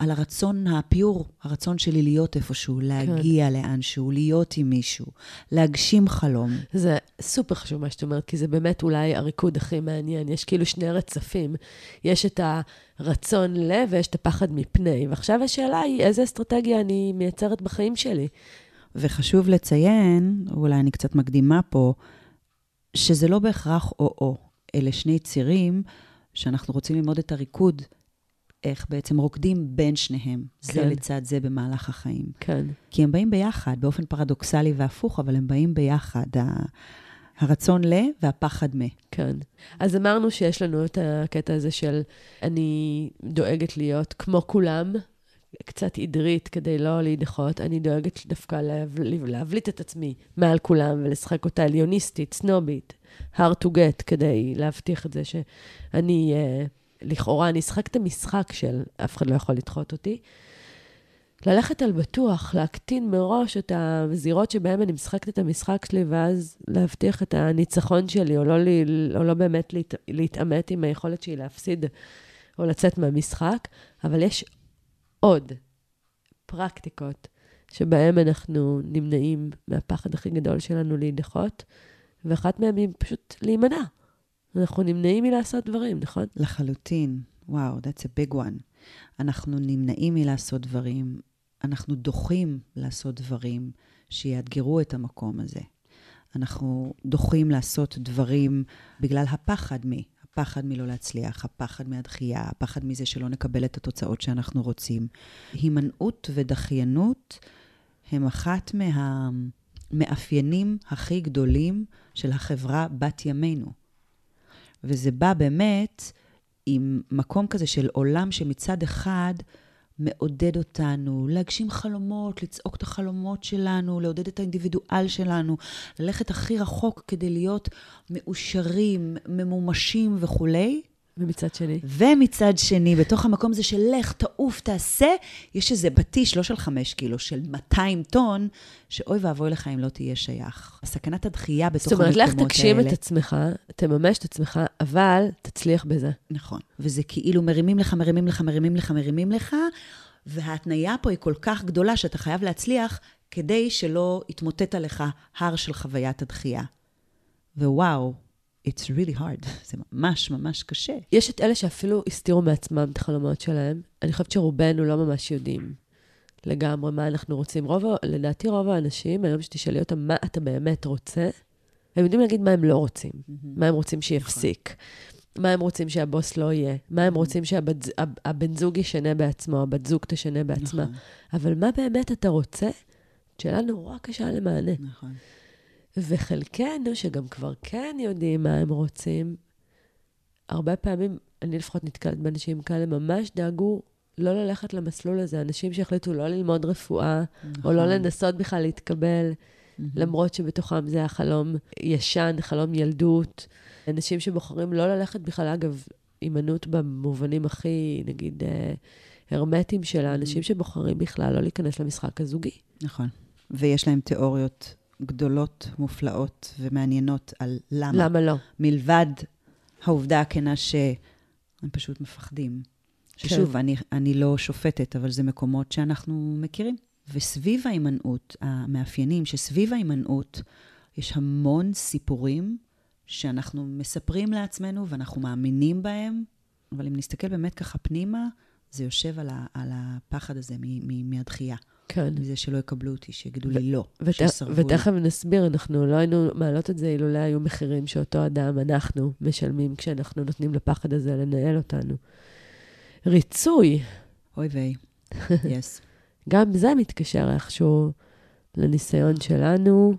על הרצון הפיור, הרצון שלי להיות איפשהו, להגיע כן. לאנשהו, להיות עם מישהו, להגשים חלום. זה סופר חשוב מה שאת אומרת, כי זה באמת אולי הריקוד הכי מעניין. יש כאילו שני רצפים. יש את הרצון ל ויש את הפחד מפני. ועכשיו השאלה היא, איזה אסטרטגיה אני מייצרת בחיים שלי? וחשוב לציין, אולי אני קצת מקדימה פה, שזה לא בהכרח או-או. אלה שני צירים שאנחנו רוצים ללמוד את הריקוד, איך בעצם רוקדים בין שניהם, כן. זה לצד זה במהלך החיים. כן. כי הם באים ביחד, באופן פרדוקסלי והפוך, אבל הם באים ביחד. הרצון ל והפחד מ. כן. אז אמרנו שיש לנו את הקטע הזה של אני דואגת להיות כמו כולם, קצת עדרית כדי לא להידחות. אני דואגת דווקא להבליט, להבליט את עצמי מעל כולם ולשחק אותה עליוניסטית, סנובית, hard to get, כדי להבטיח את זה שאני, uh, לכאורה, אני אשחק את המשחק של אף אחד לא יכול לדחות אותי. ללכת על בטוח, להקטין מראש את הזירות שבהן אני משחקת את המשחק שלי, ואז להבטיח את הניצחון שלי, או לא, או לא באמת להת, להתעמת עם היכולת שלי להפסיד או לצאת מהמשחק. אבל יש עוד פרקטיקות שבהן אנחנו נמנעים מהפחד הכי גדול שלנו להידחות, ואחת מהן היא פשוט להימנע. אנחנו נמנעים מלעשות דברים, נכון? לחלוטין. וואו, that's a big one. אנחנו נמנעים מלעשות דברים, אנחנו דוחים לעשות דברים שיאתגרו את המקום הזה. אנחנו דוחים לעשות דברים בגלל הפחד מ... הפחד מלא להצליח, הפחד מהדחייה, הפחד מזה שלא נקבל את התוצאות שאנחנו רוצים. הימנעות ודחיינות הם אחת מהמאפיינים הכי גדולים של החברה בת ימינו. וזה בא באמת עם מקום כזה של עולם שמצד אחד מעודד אותנו להגשים חלומות, לצעוק את החלומות שלנו, לעודד את האינדיבידואל שלנו, ללכת הכי רחוק כדי להיות מאושרים, ממומשים וכולי, ומצד שני? ומצד שני, בתוך המקום הזה של לך, תעוף, תעשה, יש איזה פטיש, לא של חמש קילו, של 200 טון, שאוי ואבוי לך אם לא תהיה שייך. סכנת הדחייה בתוך המקומות האלה. זאת אומרת, לך תגשים את עצמך, תממש את עצמך, אבל תצליח בזה. נכון. וזה כאילו מרימים לך, מרימים לך, מרימים לך, מרימים לך, וההתניה פה היא כל כך גדולה שאתה חייב להצליח כדי שלא יתמוטט עליך הר של חוויית הדחייה. ווואו, it's really hard, זה ממש ממש קשה. יש את אלה שאפילו הסתירו מעצמם את החלומות שלהם. אני חושבת שרובנו לא ממש יודעים לגמרי מה אנחנו רוצים. רוב, לדעתי רוב האנשים, היום שתשאלי אותם מה אתה באמת רוצה, הם יודעים להגיד מה הם לא רוצים, mm-hmm. מה הם רוצים שיפסיק. נכון. מה הם רוצים שהבוס לא יהיה, מה הם רוצים שהבן זוג ישנה בעצמו, הבת זוג תשנה בעצמה. נכון. אבל מה באמת אתה רוצה? שאלה נורא קשה למענה. נכון. וחלקנו, שגם כבר כן יודעים מה הם רוצים, הרבה פעמים, אני לפחות נתקלת באנשים כאלה, ממש דאגו לא ללכת למסלול הזה. אנשים שהחליטו לא ללמוד רפואה, נכון. או לא נכון. לנסות בכלל להתקבל, mm-hmm. למרות שבתוכם זה החלום ישן, חלום ילדות. אנשים שבוחרים לא ללכת בכלל, אגב, הימנעות במובנים הכי, נגיד, אה, הרמטיים של האנשים שבוחרים בכלל לא להיכנס למשחק הזוגי. נכון. ויש להם תיאוריות גדולות, מופלאות ומעניינות על למה. למה לא? מלבד העובדה הכנה שהם פשוט מפחדים. ששוב, כן. אני, אני לא שופטת, אבל זה מקומות שאנחנו מכירים. וסביב ההימנעות, המאפיינים שסביב ההימנעות, יש המון סיפורים שאנחנו מספרים לעצמנו ואנחנו מאמינים בהם, אבל אם נסתכל באמת ככה פנימה, זה יושב על, ה, על הפחד הזה מהדחייה. כן. מזה שלא יקבלו אותי, שיגידו לי לא, שיסרבו לי. ותכף נסביר, אנחנו לא היינו מעלות את זה אילולא היו מחירים שאותו אדם, אנחנו, משלמים כשאנחנו נותנים לפחד הזה לנהל אותנו. ריצוי. אוי ויי, יס. גם זה מתקשר איכשהו לניסיון שלנו.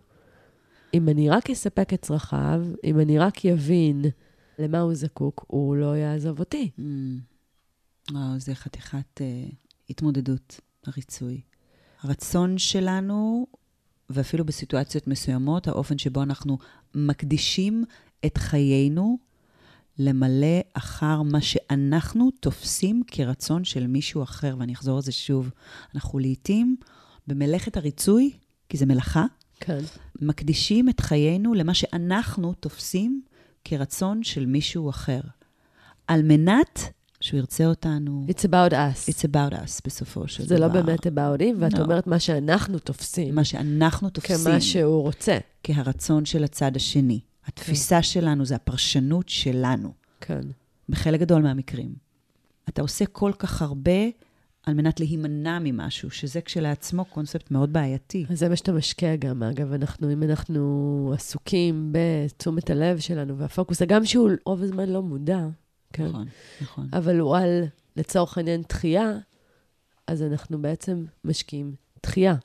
אם אני רק אספק את צרכיו, אם אני רק יבין למה הוא זקוק, הוא לא יעזוב אותי. Mm. וואו, זה חתיכת uh, התמודדות, הריצוי. הרצון שלנו, ואפילו בסיטואציות מסוימות, האופן שבו אנחנו מקדישים את חיינו למלא אחר מה שאנחנו תופסים כרצון של מישהו אחר. ואני אחזור על זה שוב. אנחנו לעתים במלאכת הריצוי, כי זה מלאכה, כן. מקדישים את חיינו למה שאנחנו תופסים כרצון של מישהו אחר. על מנת שהוא ירצה אותנו. It's about us. It's about us, בסופו של זה דבר. זה לא באמת about him, ואת no. לא. אומרת מה שאנחנו תופסים. מה שאנחנו תופסים. כמה שהוא רוצה. כהרצון של הצד השני. התפיסה כן. שלנו זה הפרשנות שלנו. כן. בחלק גדול מהמקרים. אתה עושה כל כך הרבה על מנת להימנע ממשהו, שזה כשלעצמו קונספט מאוד בעייתי. אז זה מה שאתה משקיע גם, אגב, אנחנו, אם אנחנו עסוקים בתשומת הלב שלנו והפוקוס, הגם שהוא רוב הזמן לא מודע, כן? נכון, נכון. אבל הוא על, לצורך העניין, דחייה, אז אנחנו בעצם משקיעים דחייה.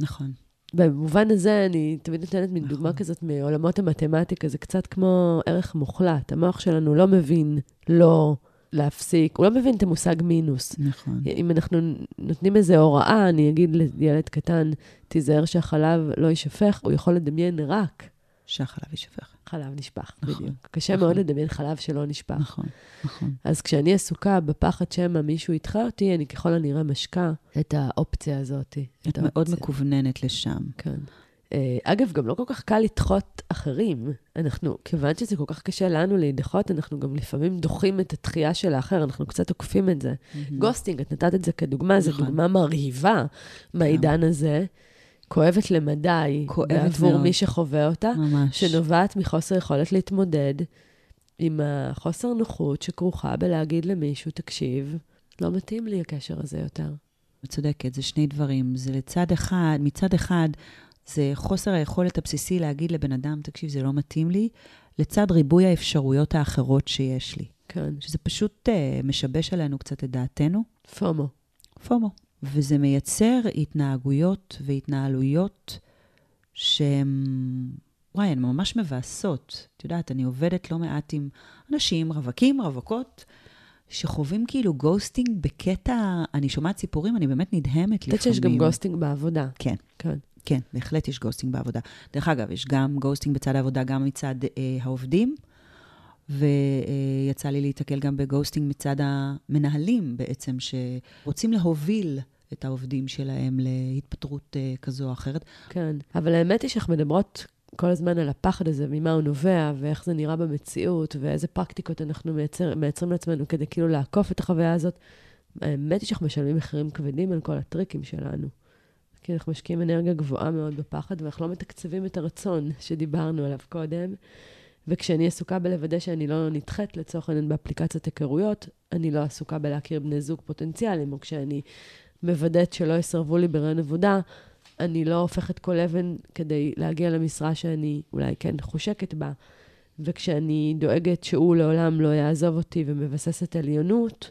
נכון. במובן הזה, אני תמיד נותנת מין נכון. דוגמה כזאת מעולמות המתמטיקה, זה קצת כמו ערך מוחלט. המוח שלנו לא מבין לא להפסיק, הוא לא מבין את המושג מינוס. נכון. אם אנחנו נותנים איזו הוראה, אני אגיד לילד קטן, תיזהר שהחלב לא יישפך, הוא יכול לדמיין רק שהחלב יישפך. חלב נשפך, נכון, בדיוק. קשה נכון. מאוד לדמיין חלב שלא נשפך. נכון, נכון. אז כשאני עסוקה בפחד שמא מישהו ידחה אותי, אני ככל הנראה משקה את האופציה הזאת. את, את מאוד מכווננת לשם. כן. אה, אגב, גם לא כל כך קל לדחות אחרים. אנחנו, כיוון שזה כל כך קשה לנו להידחות, אנחנו גם לפעמים דוחים את התחייה של האחר, אנחנו קצת עוקפים את זה. Mm-hmm. גוסטינג, את נתת את זה כדוגמה, נכון. זו דוגמה מרהיבה כן. מהעידן הזה. כואבת למדי, כואבת עבור מי שחווה אותה, ממש. שנובעת מחוסר יכולת להתמודד עם החוסר נוחות שכרוכה בלהגיד למישהו, תקשיב, לא מתאים לי הקשר הזה יותר. את צודקת, זה שני דברים. זה לצד אחד, מצד אחד, זה חוסר היכולת הבסיסי להגיד לבן אדם, תקשיב, זה לא מתאים לי, לצד ריבוי האפשרויות האחרות שיש לי. כן. שזה פשוט uh, משבש עלינו קצת את דעתנו. פומו. פומו. וזה מייצר התנהגויות והתנהלויות שהן, וואי, הן ממש מבאסות. את יודעת, אני עובדת לא מעט עם אנשים, רווקים, רווקות, שחווים כאילו ghosting בקטע, אני שומעת סיפורים, אני באמת נדהמת לפעמים. את יודעת שיש גם ghosting בעבודה. כן. כן. כן, בהחלט יש ghosting בעבודה. דרך אגב, יש גם ghosting בצד העבודה, גם מצד אה, העובדים, ויצא לי להתקל גם ב ghosting מצד המנהלים בעצם, שרוצים להוביל את העובדים שלהם להתפטרות אה, כזו או אחרת. כן, אבל האמת היא שאנחנו מדברות כל הזמן על הפחד הזה, ממה הוא נובע, ואיך זה נראה במציאות, ואיזה פרקטיקות אנחנו מייצר, מייצרים לעצמנו כדי כאילו לעקוף את החוויה הזאת. האמת היא שאנחנו משלמים מחירים כבדים על כל הטריקים שלנו. כי אנחנו משקיעים אנרגיה גבוהה מאוד בפחד, ואנחנו לא מתקצבים את הרצון שדיברנו עליו קודם. וכשאני עסוקה בלוודא שאני לא נדחית לצורך העניין באפליקציית היכרויות, אני לא עסוקה בלהכיר בני זוג פוטנציאליים, או כשאני מוודאת שלא יסרבו לי ברעיון עבודה, אני לא הופכת כל אבן כדי להגיע למשרה שאני אולי כן חושקת בה. וכשאני דואגת שהוא לעולם לא יעזוב אותי ומבססת עליונות,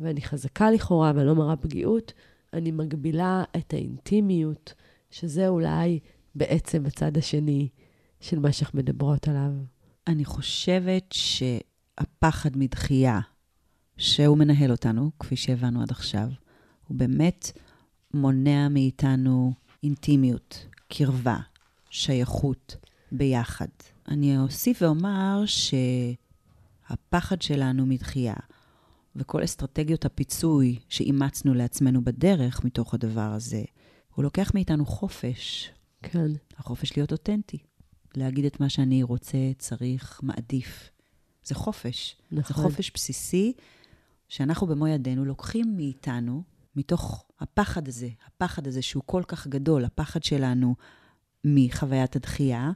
ואני חזקה לכאורה ואני לא מראה פגיעות, אני מגבילה את האינטימיות, שזה אולי בעצם הצד השני של מה שאנחנו מדברות עליו. אני חושבת שהפחד מדחייה, שהוא מנהל אותנו, כפי שהבנו עד עכשיו, הוא באמת מונע מאיתנו אינטימיות, קרבה, שייכות, ביחד. אני אוסיף ואומר שהפחד שלנו מדחייה, וכל אסטרטגיות הפיצוי שאימצנו לעצמנו בדרך מתוך הדבר הזה, הוא לוקח מאיתנו חופש. כן. החופש להיות אותנטי. להגיד את מה שאני רוצה, צריך, מעדיף. זה חופש. נכון. זה חופש בסיסי שאנחנו במו ידינו לוקחים מאיתנו, מתוך הפחד הזה, הפחד הזה שהוא כל כך גדול, הפחד שלנו מחוויית הדחייה,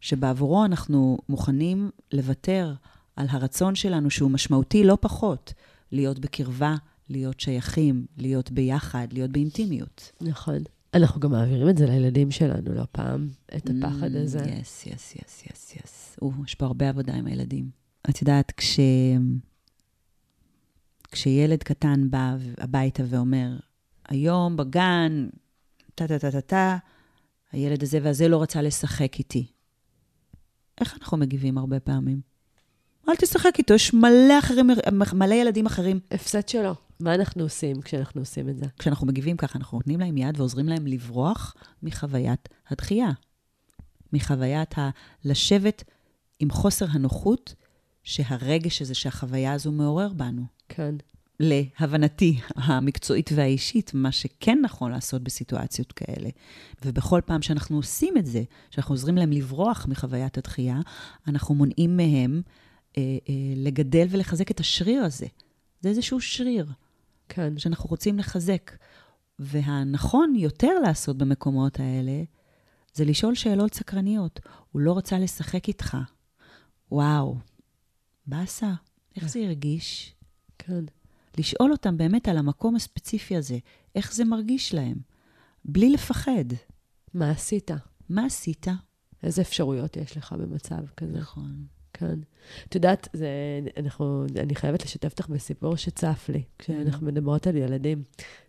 שבעבורו אנחנו מוכנים לוותר על הרצון שלנו, שהוא משמעותי לא פחות, להיות בקרבה, להיות שייכים, להיות ביחד, להיות באינטימיות. נכון. אנחנו גם מעבירים את זה לילדים שלנו לא פעם, את הפחד mm, הזה. יס, יס, יס, יס, יס. יש פה הרבה עבודה עם הילדים. את יודעת, כש... כשילד קטן בא הביתה ואומר, היום בגן, טה-טה-טה-טה, הילד הזה והזה לא רצה לשחק איתי. איך אנחנו מגיבים הרבה פעמים? אל תשחק איתו, יש מלא, אחרים, מלא ילדים אחרים. הפסד שלו. מה אנחנו עושים כשאנחנו עושים את זה? כשאנחנו מגיבים ככה, אנחנו נותנים להם יד ועוזרים להם לברוח מחוויית הדחייה. מחוויית ה... לשבת עם חוסר הנוחות שהרגש הזה, שהחוויה הזו מעורר בנו. כן. להבנתי המקצועית והאישית, מה שכן נכון לעשות בסיטואציות כאלה. ובכל פעם שאנחנו עושים את זה, שאנחנו עוזרים להם לברוח מחוויית הדחייה, אנחנו מונעים מהם אה, אה, לגדל ולחזק את השריר הזה. זה איזשהו שריר. כן. שאנחנו רוצים לחזק. והנכון יותר לעשות במקומות האלה, זה לשאול שאלות סקרניות. הוא לא רצה לשחק איתך. וואו, באסה, איך זה הרגיש? כן. לשאול אותם באמת על המקום הספציפי הזה, איך זה מרגיש להם, בלי לפחד. מה עשית? מה עשית? איזה אפשרויות יש לך במצב כזה? נכון. כן. את יודעת, זה, אנחנו, אני חייבת לשתף אותך בסיפור שצף לי, כשאנחנו מדברות על ילדים.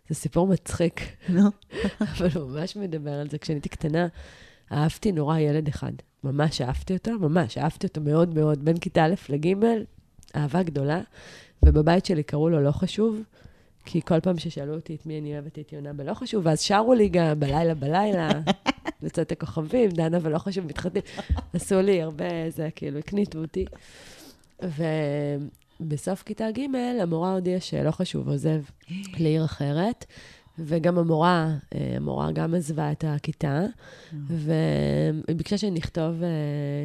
זה סיפור מצחיק, נו. אבל הוא ממש מדבר על זה. כשאני הייתי קטנה, אהבתי נורא ילד אחד. ממש אהבתי אותו, ממש אהבתי אותו מאוד מאוד, בין כיתה א' לג', אהבה גדולה. ובבית שלי קראו לו לא חשוב, כי כל פעם ששאלו אותי את מי אני אוהבת, הייתי עונה בלא חשוב, ואז שרו לי גם בלילה בלילה, לצאת הכוכבים, דנה ולא חשוב, מתחתנים. עשו לי הרבה, זה כאילו, הקניטו אותי. ובסוף כיתה ג', המורה הודיעה שלא חשוב, עוזב לעיר אחרת. וגם המורה, אה, המורה גם עזבה את הכיתה, והיא ביקשה שנכתוב, אה,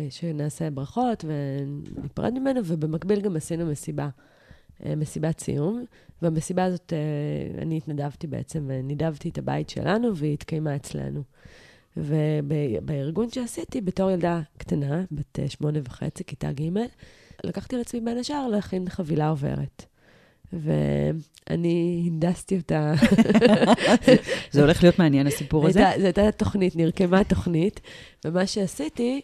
שנעשה ברכות וניפרד ממנו, ובמקביל גם עשינו מסיבה. אה, מסיבת סיום, ובמסיבה הזאת אה, אני התנדבתי בעצם, נידבתי את הבית שלנו והיא התקיימה אצלנו. ובארגון שעשיתי, בתור ילדה קטנה, בת אה, שמונה וחצי, כיתה ג', לקחתי על עצמי בין השאר להכין חבילה עוברת. ואני הנדסתי אותה. זה הולך להיות מעניין, הסיפור הזה? זו הייתה תוכנית, נרקמה תוכנית, ומה שעשיתי,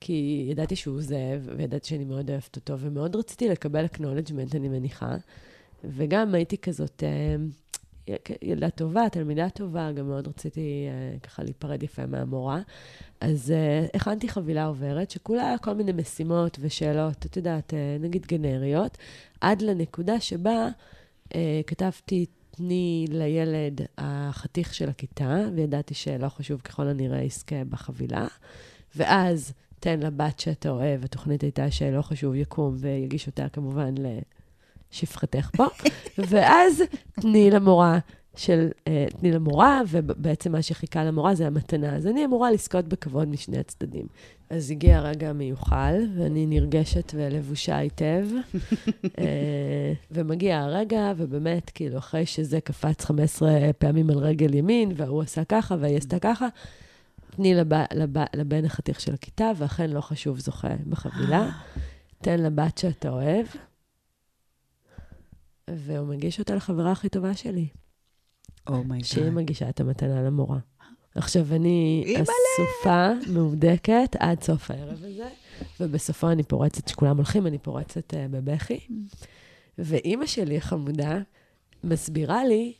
כי ידעתי שהוא עוזב, וידעתי שאני מאוד אוהבת אותו, ומאוד רציתי לקבל acknowledgement, אני מניחה. וגם הייתי כזאת אה, ילדה טובה, תלמידה טובה, גם מאוד רציתי אה, ככה להיפרד יפה מהמורה. אז אה, הכנתי חבילה עוברת, שכולה כל מיני משימות ושאלות, את יודעת, נגיד גנריות, עד לנקודה שבה כתבתי, תני לילד החתיך של הכיתה, וידעתי שלא חשוב ככל הנראה יזכה בחבילה. ואז תן לבת שאתה אוהב, התוכנית הייתה שלא חשוב יקום ויגיש אותה כמובן לשפחתך פה, ואז תני למורה של, אה, תני למורה, ובעצם מה שחיכה למורה זה המתנה. אז אני אמורה לזכות בכבוד משני הצדדים. אז הגיע הרגע המיוחל, ואני נרגשת ולבושה היטב, אה, ומגיע הרגע, ובאמת, כאילו, אחרי שזה קפץ 15 פעמים על רגל ימין, והוא עשה ככה, והיא עשתה ככה, תני לב, לב, לבן החתיך של הכיתה, ואכן לא חשוב זוכה בחבילה. תן לבת שאתה אוהב, והוא מגיש אותה לחברה הכי טובה שלי. Oh my God. Oh שהיא מגישה את המתנה למורה. עכשיו, אני אסופה, מהודקת, עד סוף הערב הזה, ובסופו אני פורצת, כשכולם הולכים, אני פורצת uh, בבכי. ואימא שלי החמודה מסבירה לי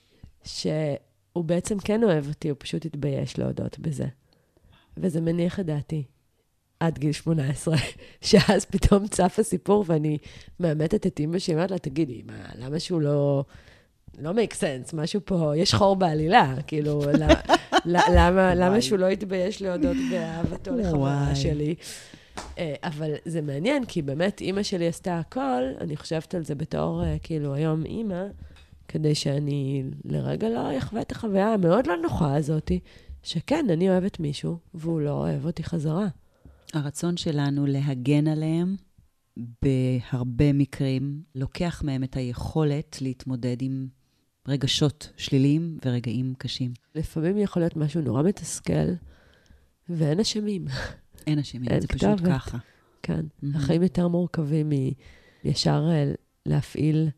שהוא בעצם כן אוהב אותי, הוא פשוט התבייש להודות בזה. וזה מניח את דעתי. עד גיל 18, שאז פתאום צף הסיפור, ואני מאמתת את אימא שלי, אומרת לה, תגידי, מה, למה שהוא לא... לא make sense, משהו פה, יש חור בעלילה, כאילו, למה, למה שהוא לא יתבייש להודות באהבתו לחברה שלי? אה, אבל זה מעניין, כי באמת אימא שלי עשתה הכל, אני חושבת על זה בתור, אה, כאילו, היום אימא, כדי שאני לרגע לא אחווה את החוויה המאוד לא נוחה הזאת, שכן, אני אוהבת מישהו, והוא לא אוהב אותי חזרה. הרצון שלנו להגן עליהם, בהרבה מקרים, לוקח מהם את היכולת להתמודד עם רגשות שליליים ורגעים קשים. לפעמים יכול להיות משהו נורא מתסכל, ואין אשמים. אין אשמים, זה פשוט ככה. כן. Mm-hmm. החיים יותר מורכבים מישר אה, להפעיל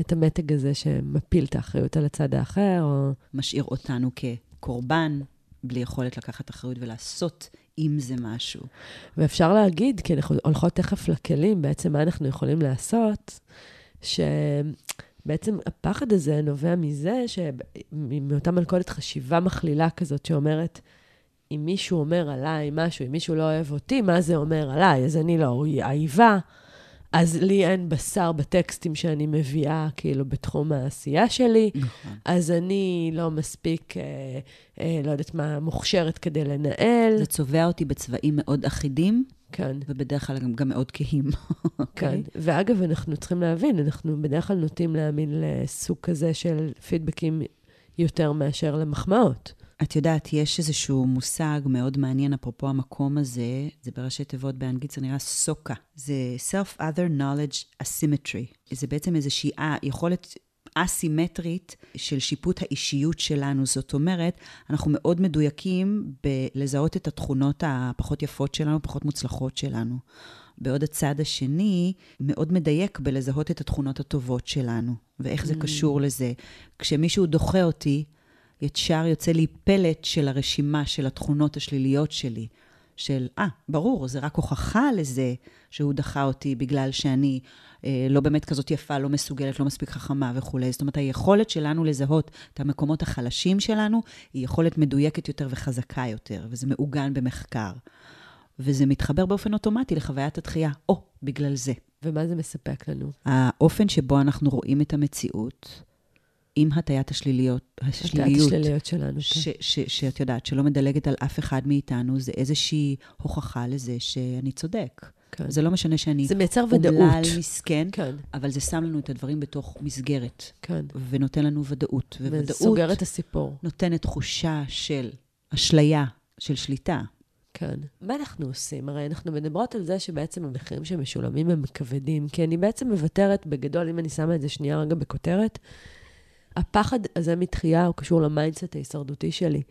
את המתג הזה שמפיל את האחריות על הצד האחר, או... משאיר אותנו כקורבן, בלי יכולת לקחת אחריות ולעשות עם זה משהו. ואפשר להגיד, כי אנחנו הולכות תכף לכלים, בעצם מה אנחנו יכולים לעשות, ש... בעצם הפחד הזה נובע מזה, מאותה מלכודת חשיבה מכלילה כזאת שאומרת, אם מישהו אומר עליי משהו, אם מישהו לא אוהב אותי, מה זה אומר עליי? אז אני לא אהיבה, אז לי אין בשר בטקסטים שאני מביאה, כאילו, בתחום העשייה שלי, נכון. אז אני לא מספיק, אה, אה, לא יודעת מה, מוכשרת כדי לנהל. זה צובע אותי בצבעים מאוד אחידים. כן. ובדרך כלל גם, גם מאוד כהים. כן. okay. ואגב, אנחנו צריכים להבין, אנחנו בדרך כלל נוטים להאמין לסוג כזה של פידבקים יותר מאשר למחמאות. את יודעת, יש איזשהו מושג מאוד מעניין, אפרופו המקום הזה, זה בראשי תיבות באנגלית, זה נראה סוקה. זה Self-Other Knowledge Asymmetry. זה בעצם איזושהי יכולת אסימטרית של שיפוט האישיות שלנו. זאת אומרת, אנחנו מאוד מדויקים בלזהות את התכונות הפחות יפות שלנו, פחות מוצלחות שלנו. בעוד הצד השני מאוד מדייק בלזהות את התכונות הטובות שלנו, ואיך זה mm. קשור לזה. כשמישהו דוחה אותי, ישר יוצא לי פלט של הרשימה של התכונות השליליות שלי. של, אה, ah, ברור, זה רק הוכחה לזה שהוא דחה אותי בגלל שאני אה, לא באמת כזאת יפה, לא מסוגלת, לא מספיק חכמה וכולי. זאת אומרת, היכולת שלנו לזהות את המקומות החלשים שלנו, היא יכולת מדויקת יותר וחזקה יותר, וזה מעוגן במחקר. וזה מתחבר באופן אוטומטי לחוויית התחייה, או, בגלל זה. ומה זה מספק לנו? האופן שבו אנחנו רואים את המציאות, עם הטיית השליליות, השליליות. הטיית השליליות שלנו, ש, כן. ש, ש, שאת יודעת, שלא מדלגת על אף אחד מאיתנו, זה איזושהי הוכחה לזה שאני צודק. כן. זה לא משנה שאני... זה מייצר ודאות. אומלל, מסכן, כן. אבל זה שם לנו את הדברים בתוך מסגרת. כן. ונותן לנו ודאות. וודאות... וסוגר את הסיפור. נותנת תחושה של אשליה, של שליטה. כן. מה אנחנו עושים? הרי אנחנו מדברות על זה שבעצם המחירים שמשולמים הם כבדים, כי אני בעצם מוותרת, בגדול, אם אני שמה את זה שנייה רגע בכותרת, הפחד הזה מדחייה הוא קשור ל mindset ההישרדותי שלי.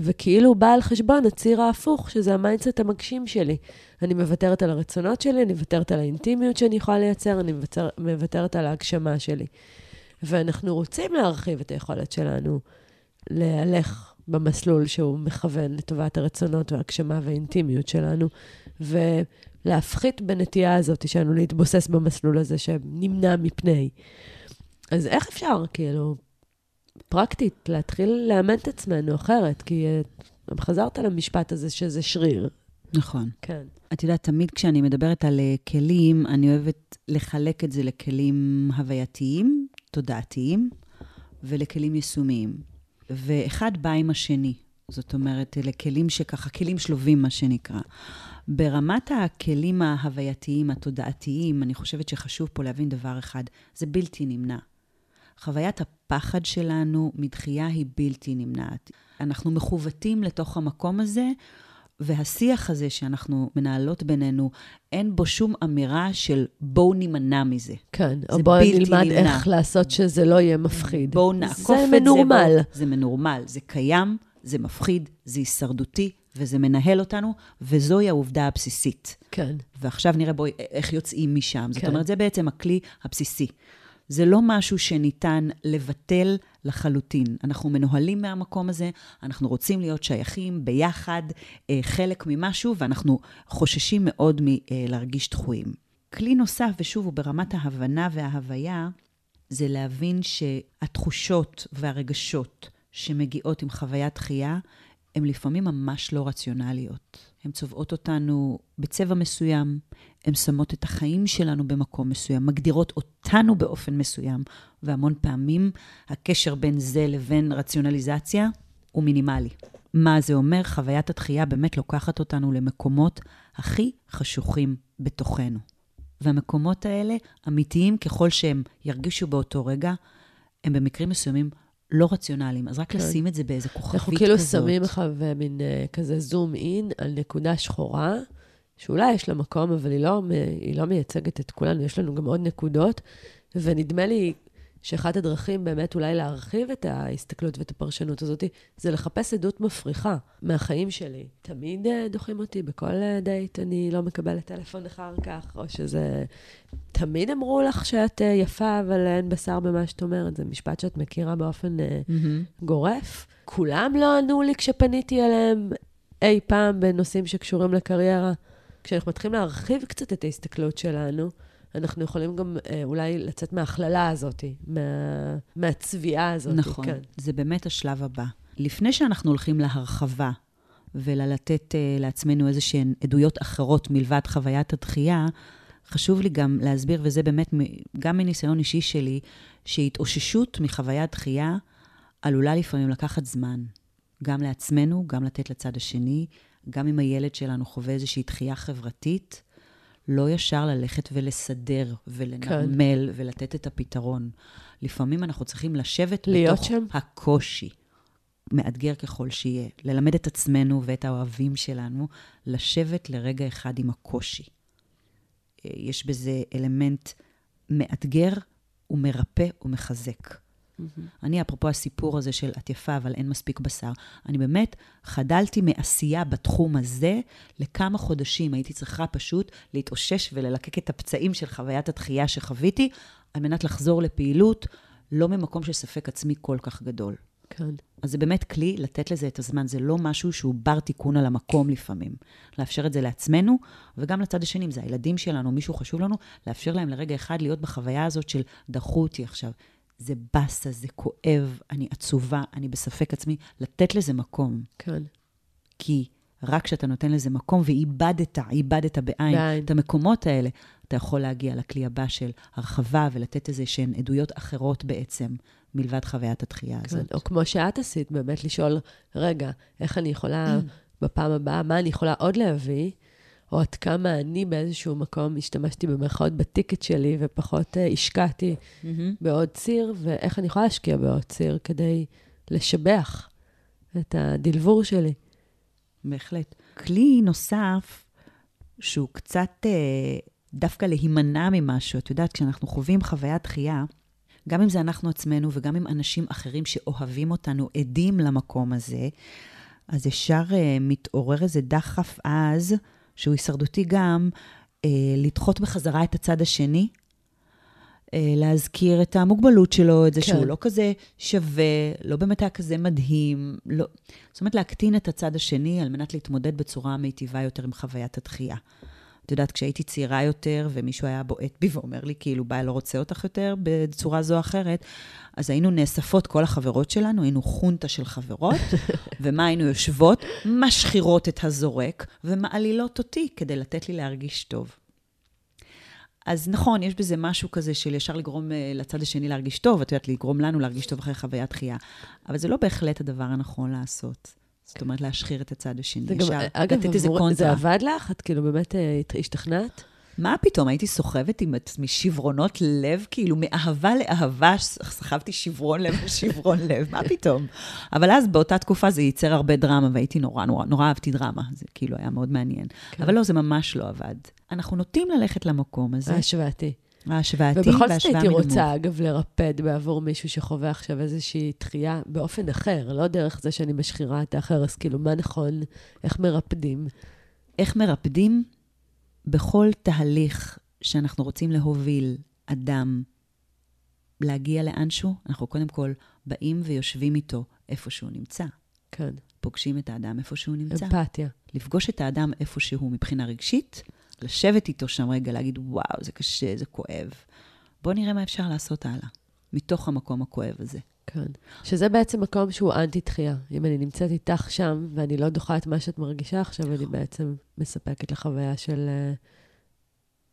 וכאילו בא על חשבון הציר ההפוך, שזה ה-mindset המגשים שלי. אני מוותרת על הרצונות שלי, אני מוותרת על האינטימיות שאני יכולה לייצר, אני מוותר, מוותרת על ההגשמה שלי. ואנחנו רוצים להרחיב את היכולת שלנו להלך במסלול שהוא מכוון לטובת הרצונות וההגשמה והאינטימיות שלנו, ולהפחית בנטייה הזאת שלנו להתבוסס במסלול הזה שנמנע מפני. אז איך אפשר, כאילו, פרקטית, להתחיל לאמן את עצמנו אחרת? כי uh, חזרת למשפט הזה שזה שריר. נכון. כן. את יודעת, תמיד כשאני מדברת על uh, כלים, אני אוהבת לחלק את זה לכלים הווייתיים, תודעתיים, ולכלים יישומיים. ואחד בא עם השני. זאת אומרת, אלה כלים שככה, כלים שלובים, מה שנקרא. ברמת הכלים ההווייתיים, התודעתיים, אני חושבת שחשוב פה להבין דבר אחד, זה בלתי נמנע. חוויית הפחד שלנו מדחייה היא בלתי נמנעת. אנחנו מכוותים לתוך המקום הזה, והשיח הזה שאנחנו מנהלות בינינו, אין בו שום אמירה של בואו נימנע מזה. כן, או בואו נלמד נמנע. איך לעשות שזה לא יהיה מפחיד. בואו נעקוף את זה. זה מנורמל. זה מנורמל, זה קיים, זה מפחיד, זה הישרדותי, וזה מנהל אותנו, וזוהי העובדה הבסיסית. כן. ועכשיו נראה בואי, איך יוצאים משם. כן. זאת אומרת, זה בעצם הכלי הבסיסי. זה לא משהו שניתן לבטל לחלוטין. אנחנו מנוהלים מהמקום הזה, אנחנו רוצים להיות שייכים ביחד, אה, חלק ממשהו, ואנחנו חוששים מאוד מלהרגיש דחויים. כלי נוסף, ושוב, הוא ברמת ההבנה וההוויה, זה להבין שהתחושות והרגשות שמגיעות עם חוויית דחייה, הן לפעמים ממש לא רציונליות. הן צובעות אותנו בצבע מסוים, הן שמות את החיים שלנו במקום מסוים, מגדירות אותנו באופן מסוים, והמון פעמים הקשר בין זה לבין רציונליזציה הוא מינימלי. מה זה אומר? חוויית התחייה באמת לוקחת אותנו למקומות הכי חשוכים בתוכנו. והמקומות האלה, אמיתיים ככל שהם ירגישו באותו רגע, הם במקרים מסוימים לא רציונליים. אז רק כן. לשים את זה באיזה כוכבית כזאת. אנחנו כאילו שמים לך מין uh, כזה זום אין על נקודה שחורה, שאולי יש לה מקום, אבל היא לא, היא לא מייצגת את כולנו, יש לנו גם עוד נקודות, ונדמה לי שאחת הדרכים באמת אולי להרחיב את ההסתכלות ואת הפרשנות הזאת, זה לחפש עדות מפריחה מהחיים שלי. תמיד אה, דוחים אותי בכל אה, דייט, אני לא מקבלת טלפון אחר כך, או שזה... תמיד אמרו לך שאת אה, יפה, אבל אין בשר במה שאת אומרת. זה משפט שאת מכירה באופן mm-hmm. גורף. כולם לא ענו לי כשפניתי אליהם אי פעם בנושאים שקשורים לקריירה. כשאנחנו מתחילים להרחיב קצת את ההסתכלות שלנו, אנחנו יכולים גם אה, אולי לצאת מההכללה הזאת, מה, מהצביעה הזאת. נכון, כן. זה באמת השלב הבא. לפני שאנחנו הולכים להרחבה וללתת אה, לעצמנו איזה שהן עדויות אחרות מלבד חוויית הדחייה, חשוב לי גם להסביר, וזה באמת גם מניסיון אישי שלי, שהתאוששות מחוויית דחייה עלולה לפעמים לקחת זמן. גם לעצמנו, גם לתת לצד השני, גם אם הילד שלנו חווה איזושהי דחייה חברתית, לא ישר ללכת ולסדר ולנרמל כן. ולתת את הפתרון. לפעמים אנחנו צריכים לשבת בתוך שם. הקושי, מאתגר ככל שיהיה, ללמד את עצמנו ואת האוהבים שלנו לשבת לרגע אחד עם הקושי. אה, יש בזה אלמנט מאתגר ומרפא ומחזק. Mm-hmm. אני, אפרופו הסיפור הזה של את יפה, אבל אין מספיק בשר, אני באמת חדלתי מעשייה בתחום הזה לכמה חודשים. הייתי צריכה פשוט להתאושש וללקק את הפצעים של חוויית התחייה שחוויתי, על מנת לחזור לפעילות, לא ממקום של ספק עצמי כל כך גדול. כן. אז זה באמת כלי לתת לזה את הזמן, זה לא משהו שהוא בר תיקון על המקום לפעמים. לאפשר את זה לעצמנו, וגם לצד השני, אם זה הילדים שלנו, מישהו חשוב לנו, לאפשר להם לרגע אחד להיות בחוויה הזאת של דחו אותי עכשיו. זה באסה, זה כואב, אני עצובה, אני בספק עצמי, לתת לזה מקום. כן. כי רק כשאתה נותן לזה מקום, ואיבדת, איבדת בעין, בעין. את המקומות האלה, אתה יכול להגיע לכלי הבא של הרחבה ולתת איזה שהן עדויות אחרות בעצם, מלבד חוויית התחייה כן, הזאת. או כמו שאת עשית, באמת לשאול, רגע, איך אני יכולה בפעם הבאה, מה אני יכולה עוד להביא? או עד כמה אני באיזשהו מקום השתמשתי במרכאות בטיקט שלי ופחות uh, השקעתי mm-hmm. בעוד ציר, ואיך אני יכולה להשקיע בעוד ציר כדי לשבח את הדלבור שלי. בהחלט. כלי נוסף, שהוא קצת uh, דווקא להימנע ממשהו, את יודעת, כשאנחנו חווים חוויית דחייה, גם אם זה אנחנו עצמנו וגם אם אנשים אחרים שאוהבים אותנו עדים למקום הזה, אז ישר uh, מתעורר איזה דחף עז. שהוא הישרדותי גם, אה, לדחות בחזרה את הצד השני, אה, להזכיר את המוגבלות שלו, את זה כן. שהוא לא כזה שווה, לא באמת היה כזה מדהים. לא... זאת אומרת, להקטין את הצד השני על מנת להתמודד בצורה מיטיבה יותר עם חוויית התחייה. את יודעת, כשהייתי צעירה יותר, ומישהו היה בועט בי ואומר לי, כאילו, ביי, לא רוצה אותך יותר בצורה זו או אחרת, אז היינו נאספות, כל החברות שלנו, היינו חונטה של חברות, ומה היינו יושבות? משחירות את הזורק ומעלילות אותי כדי לתת לי להרגיש טוב. אז נכון, יש בזה משהו כזה של ישר לגרום uh, לצד השני להרגיש טוב, את יודעת, לגרום לנו להרגיש טוב אחרי חוויית דחייה, אבל זה לא בהחלט הדבר הנכון לעשות. זאת אומרת, להשחיר את הצד השני. זה גם, אגב, עבור-. זה עבד לך? את כאילו באמת אה, השתכנעת? מה פתאום, הייתי סוחבת עם עצמי שברונות לב, כאילו מאהבה לאהבה, סחבתי שברון לב לשברון לב, מה פתאום? אבל אז באותה תקופה זה ייצר הרבה דרמה, והייתי נורא, נורא, נורא אהבתי דרמה, זה כאילו היה מאוד מעניין. כן. אבל לא, זה ממש לא עבד. אנחנו נוטים ללכת למקום הזה, ההשוואתי. ההשוואתי ובכל זאת הייתי. רוצה, אגב, לרפד בעבור מישהו שחווה עכשיו איזושהי דחייה באופן אחר, לא דרך זה שאני משחירה את האחר, אז כאילו, מה נכון, איך מרפדים? איך מרפדים? בכל תהליך שאנחנו רוצים להוביל אדם להגיע לאנשהו, אנחנו קודם כל באים ויושבים איתו איפה שהוא נמצא. כן, פוגשים את האדם איפה שהוא נמצא. אמפתיה. לפגוש את האדם איפה שהוא מבחינה רגשית, לשבת איתו שם רגע, להגיד, וואו, זה קשה, זה כואב. בואו נראה מה אפשר לעשות הלאה, מתוך המקום הכואב הזה. כן. שזה בעצם מקום שהוא אנטי-דחייה. אם אני נמצאת איתך שם, ואני לא דוחה את מה שאת מרגישה עכשיו, אני בעצם מספקת לחוויה של אה,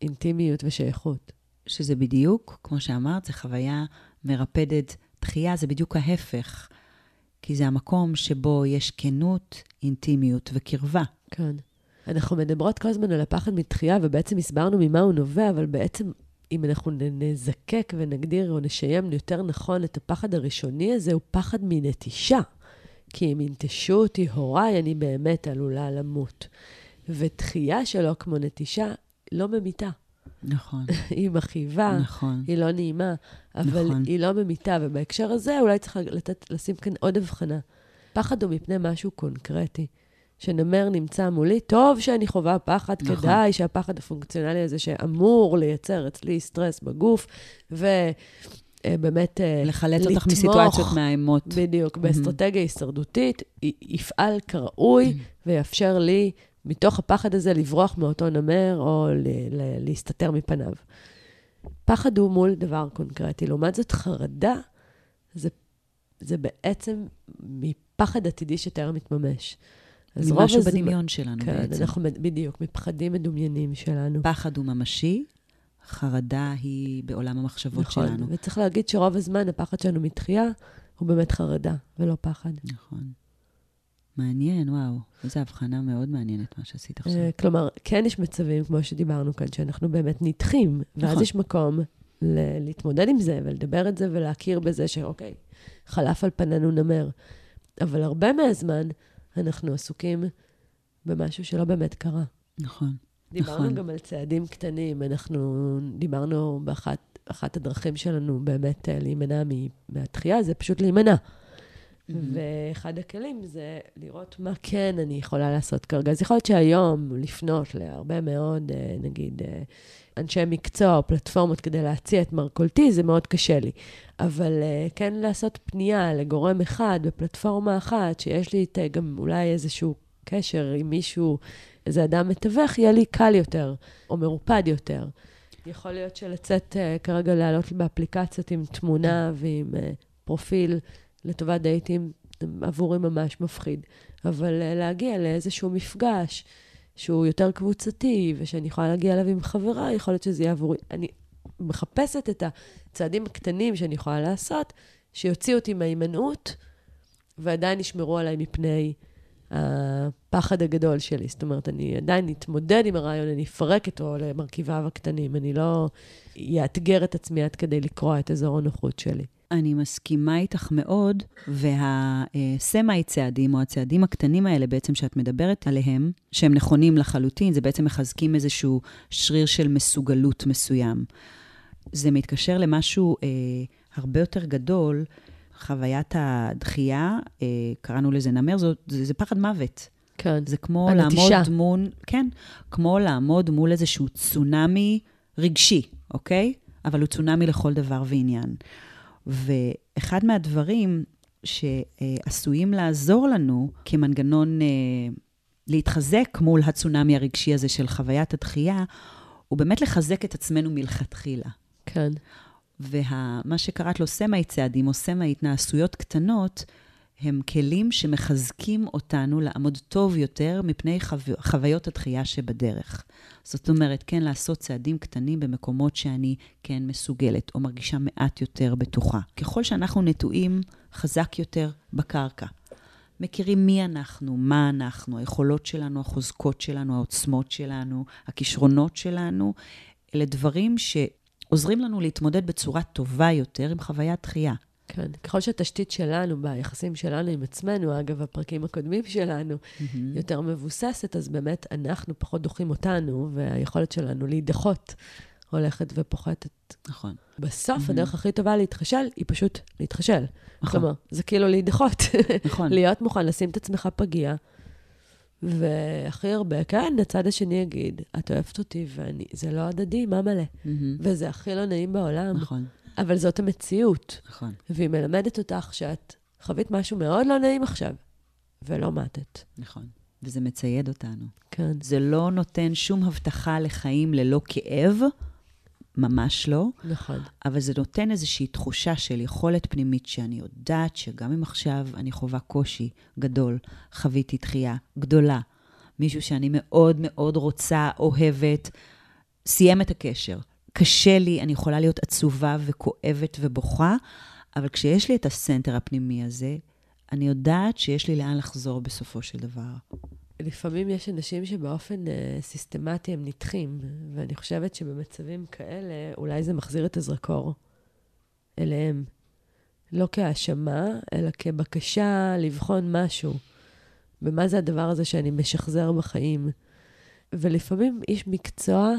אינטימיות ושייכות. שזה בדיוק, כמו שאמרת, זו חוויה מרפדת. דחייה זה בדיוק ההפך, כי זה המקום שבו יש כנות, אינטימיות וקרבה. כן. אנחנו מדברות כל הזמן על הפחד מדחייה, ובעצם הסברנו ממה הוא נובע, אבל בעצם, אם אנחנו נזקק ונגדיר או נשיים יותר נכון את הפחד הראשוני הזה, הוא פחד מנטישה. כי אם ינטשו אותי הוריי, אני באמת עלולה למות. ודחייה שלו, כמו נטישה, לא ממיתה. נכון, היא מכאיבה, נכון. היא לא נעימה, אבל נכון. היא לא ממיתה, ובהקשר הזה אולי צריך לתת, לשים כאן עוד הבחנה. פחד הוא מפני משהו קונקרטי. שנמר נמצא מולי, טוב שאני חווה פחד, נכון. כדאי שהפחד הפונקציונלי הזה שאמור לייצר אצלי סטרס בגוף, ובאמת לחלץ אותך מסיטואציות מאיימות. בדיוק, באסטרטגיה הישרדותית, יפעל כראוי ויאפשר לי, מתוך הפחד הזה, לברוח מאותו נמר או ל- ל- להסתתר מפניו. פחד הוא מול דבר קונקרטי. לעומת זאת, חרדה זה, זה בעצם מפחד עתידי שטרם מתממש. אז רוב הזמן- בדמיון שלנו כן, בעצם. אנחנו בדיוק, מפחדים מדומיינים שלנו. פחד הוא ממשי, חרדה היא בעולם המחשבות נכון, שלנו. וצריך להגיד שרוב הזמן הפחד שלנו מתחייה הוא באמת חרדה, ולא פחד. נכון. מעניין, וואו. איזו הבחנה מאוד מעניינת מה שעשית עכשיו. אה, כלומר, כן יש מצבים, כמו שדיברנו כאן, שאנחנו באמת נדחים, ואז נכון. יש מקום ל- להתמודד עם זה, ולדבר את זה, ולהכיר בזה שאוקיי, חלף על פנינו נמר. אבל הרבה מהזמן אנחנו עסוקים במשהו שלא באמת קרה. נכון. דיברנו נכון. גם על צעדים קטנים, אנחנו דיברנו באחת אחת הדרכים שלנו באמת אה, להימנע מהתחייה, זה פשוט להימנע. ואחד הכלים זה לראות מה כן אני יכולה לעשות כרגע. אז יכול להיות שהיום לפנות להרבה מאוד, אה, נגיד, אה, אנשי מקצוע או פלטפורמות כדי להציע את מרכולתי, זה מאוד קשה לי. אבל אה, כן לעשות פנייה לגורם אחד בפלטפורמה אחת, שיש לי איתה גם אולי איזשהו קשר עם מישהו, איזה אדם מתווך, יהיה לי קל יותר, או מרופד יותר. יכול להיות שלצאת uh, כרגע לעלות באפליקציות עם תמונה ועם פרופיל לטובת דייטים, עבורי ממש מפחיד. אבל להגיע לאיזשהו מפגש שהוא יותר קבוצתי, ושאני יכולה להגיע אליו עם חברה, יכול להיות שזה יהיה עבורי. אני מחפשת את הצעדים הקטנים שאני יכולה לעשות, שיוציאו אותי מההימנעות, ועדיין ישמרו עליי מפני הפחד הגדול שלי. זאת אומרת, אני עדיין אתמודד עם הרעיון, אני אפרק אותו למרכיביו הקטנים. אני לא אאתגר את עצמי עד כדי לקרוע את אזור הנוחות שלי. אני מסכימה איתך מאוד, והסמאי צעדים, או הצעדים הקטנים האלה בעצם שאת מדברת עליהם, שהם נכונים לחלוטין, זה בעצם מחזקים איזשהו שריר של מסוגלות מסוים. זה מתקשר למשהו אה, הרבה יותר גדול, חוויית הדחייה, אה, קראנו לזה נמר, זאת, זה, זה פחד מוות. כן. זה כמו הנטישה. לעמוד מול, כן, כמו לעמוד מול איזשהו צונאמי רגשי, אוקיי? אבל הוא צונאמי לכל דבר ועניין. ואחד מהדברים שעשויים לעזור לנו כמנגנון אה, להתחזק מול הצונאמי הרגשי הזה של חוויית הדחייה, הוא באמת לחזק את עצמנו מלכתחילה. כן. ומה שקראת לו סמאי צעדים או סמאי התנעשויות קטנות, הם כלים שמחזקים אותנו לעמוד טוב יותר מפני חו... חוויות התחייה שבדרך. זאת אומרת, כן, לעשות צעדים קטנים במקומות שאני כן מסוגלת, או מרגישה מעט יותר בטוחה. ככל שאנחנו נטועים חזק יותר בקרקע, מכירים מי אנחנו, מה אנחנו, היכולות שלנו, החוזקות שלנו, העוצמות שלנו, הכישרונות שלנו. אלה דברים שעוזרים לנו להתמודד בצורה טובה יותר עם חוויית דחייה. כן, ככל שהתשתית שלנו, ביחסים שלנו עם עצמנו, אגב, הפרקים הקודמים שלנו, mm-hmm. יותר מבוססת, אז באמת אנחנו פחות דוחים אותנו, והיכולת שלנו להידחות הולכת ופוחתת. נכון. בסוף, mm-hmm. הדרך הכי טובה להתחשל היא פשוט להתחשל. נכון. כלומר, זה כאילו להידחות. נכון. להיות מוכן לשים את עצמך פגיע. והכי הרבה, כן, הצד השני יגיד, את אוהבת אותי וזה לא הדדי, מה מלא? Mm-hmm. וזה הכי לא נעים בעולם. נכון. אבל זאת המציאות. נכון. והיא מלמדת אותך שאת חווית משהו מאוד לא נעים עכשיו, ולא מתת. נכון. וזה מצייד אותנו. כן. זה לא נותן שום הבטחה לחיים ללא כאב, ממש לא. נכון. אבל זה נותן איזושהי תחושה של יכולת פנימית שאני יודעת שגם אם עכשיו אני חווה קושי גדול, חוויתי דחייה גדולה, מישהו שאני מאוד מאוד רוצה, אוהבת, סיים את הקשר. קשה לי, אני יכולה להיות עצובה וכואבת ובוכה, אבל כשיש לי את הסנטר הפנימי הזה, אני יודעת שיש לי לאן לחזור בסופו של דבר. לפעמים יש אנשים שבאופן uh, סיסטמטי הם נדחים, ואני חושבת שבמצבים כאלה, אולי זה מחזיר את הזרקור אליהם. לא כהאשמה, אלא כבקשה לבחון משהו. ומה זה הדבר הזה שאני משחזר בחיים. ולפעמים איש מקצוע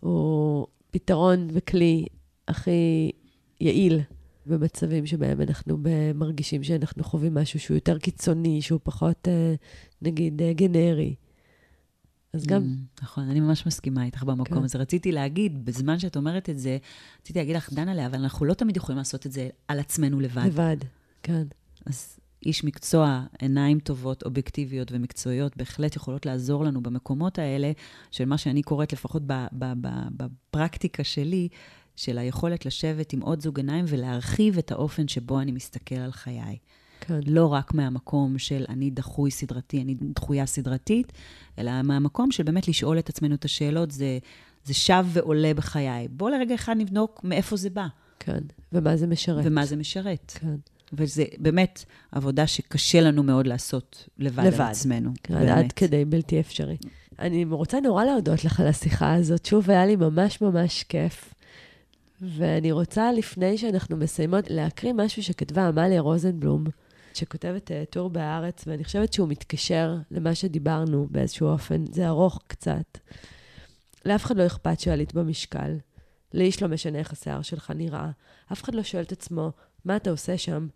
הוא פתרון וכלי הכי יעיל במצבים שבהם אנחנו מרגישים שאנחנו חווים משהו שהוא יותר קיצוני, שהוא פחות, אה, נגיד, אה, גנרי. אז גם... Mm, נכון, אני ממש מסכימה איתך במקום כן. הזה. רציתי להגיד, בזמן שאת אומרת את זה, רציתי להגיד לך, דנה אבל אנחנו לא תמיד יכולים לעשות את זה על עצמנו לבד. לבד, כן. אז איש מקצוע, עיניים טובות, אובייקטיביות ומקצועיות, בהחלט יכולות לעזור לנו במקומות האלה, של מה שאני קוראת, לפחות בפרקטיקה שלי, של היכולת לשבת עם עוד זוג עיניים ולהרחיב את האופן שבו אני מסתכל על חיי. כן. לא רק מהמקום של אני דחוי סדרתי, אני דחויה סדרתית, אלא מהמקום של באמת לשאול את עצמנו את השאלות, זה, זה שב ועולה בחיי. בואו לרגע אחד נבדוק מאיפה זה בא. כן, ומה זה משרת. ומה זה משרת. כן. וזה באמת עבודה שקשה לנו מאוד לעשות לבד, לבד. על עצמנו. כן, באמת. עד כדי בלתי אפשרי. אני רוצה נורא להודות לך על השיחה הזאת. שוב, היה לי ממש ממש כיף. ואני רוצה, לפני שאנחנו מסיימות, להקריא משהו שכתבה עמליה רוזנבלום, שכותבת uh, טור בהארץ, ואני חושבת שהוא מתקשר למה שדיברנו באיזשהו אופן. זה ארוך קצת. לאף אחד לא אכפת שעלית במשקל. לאיש לא משנה איך השיער שלך נראה. אף אחד לא שואל את עצמו, מה אתה עושה שם?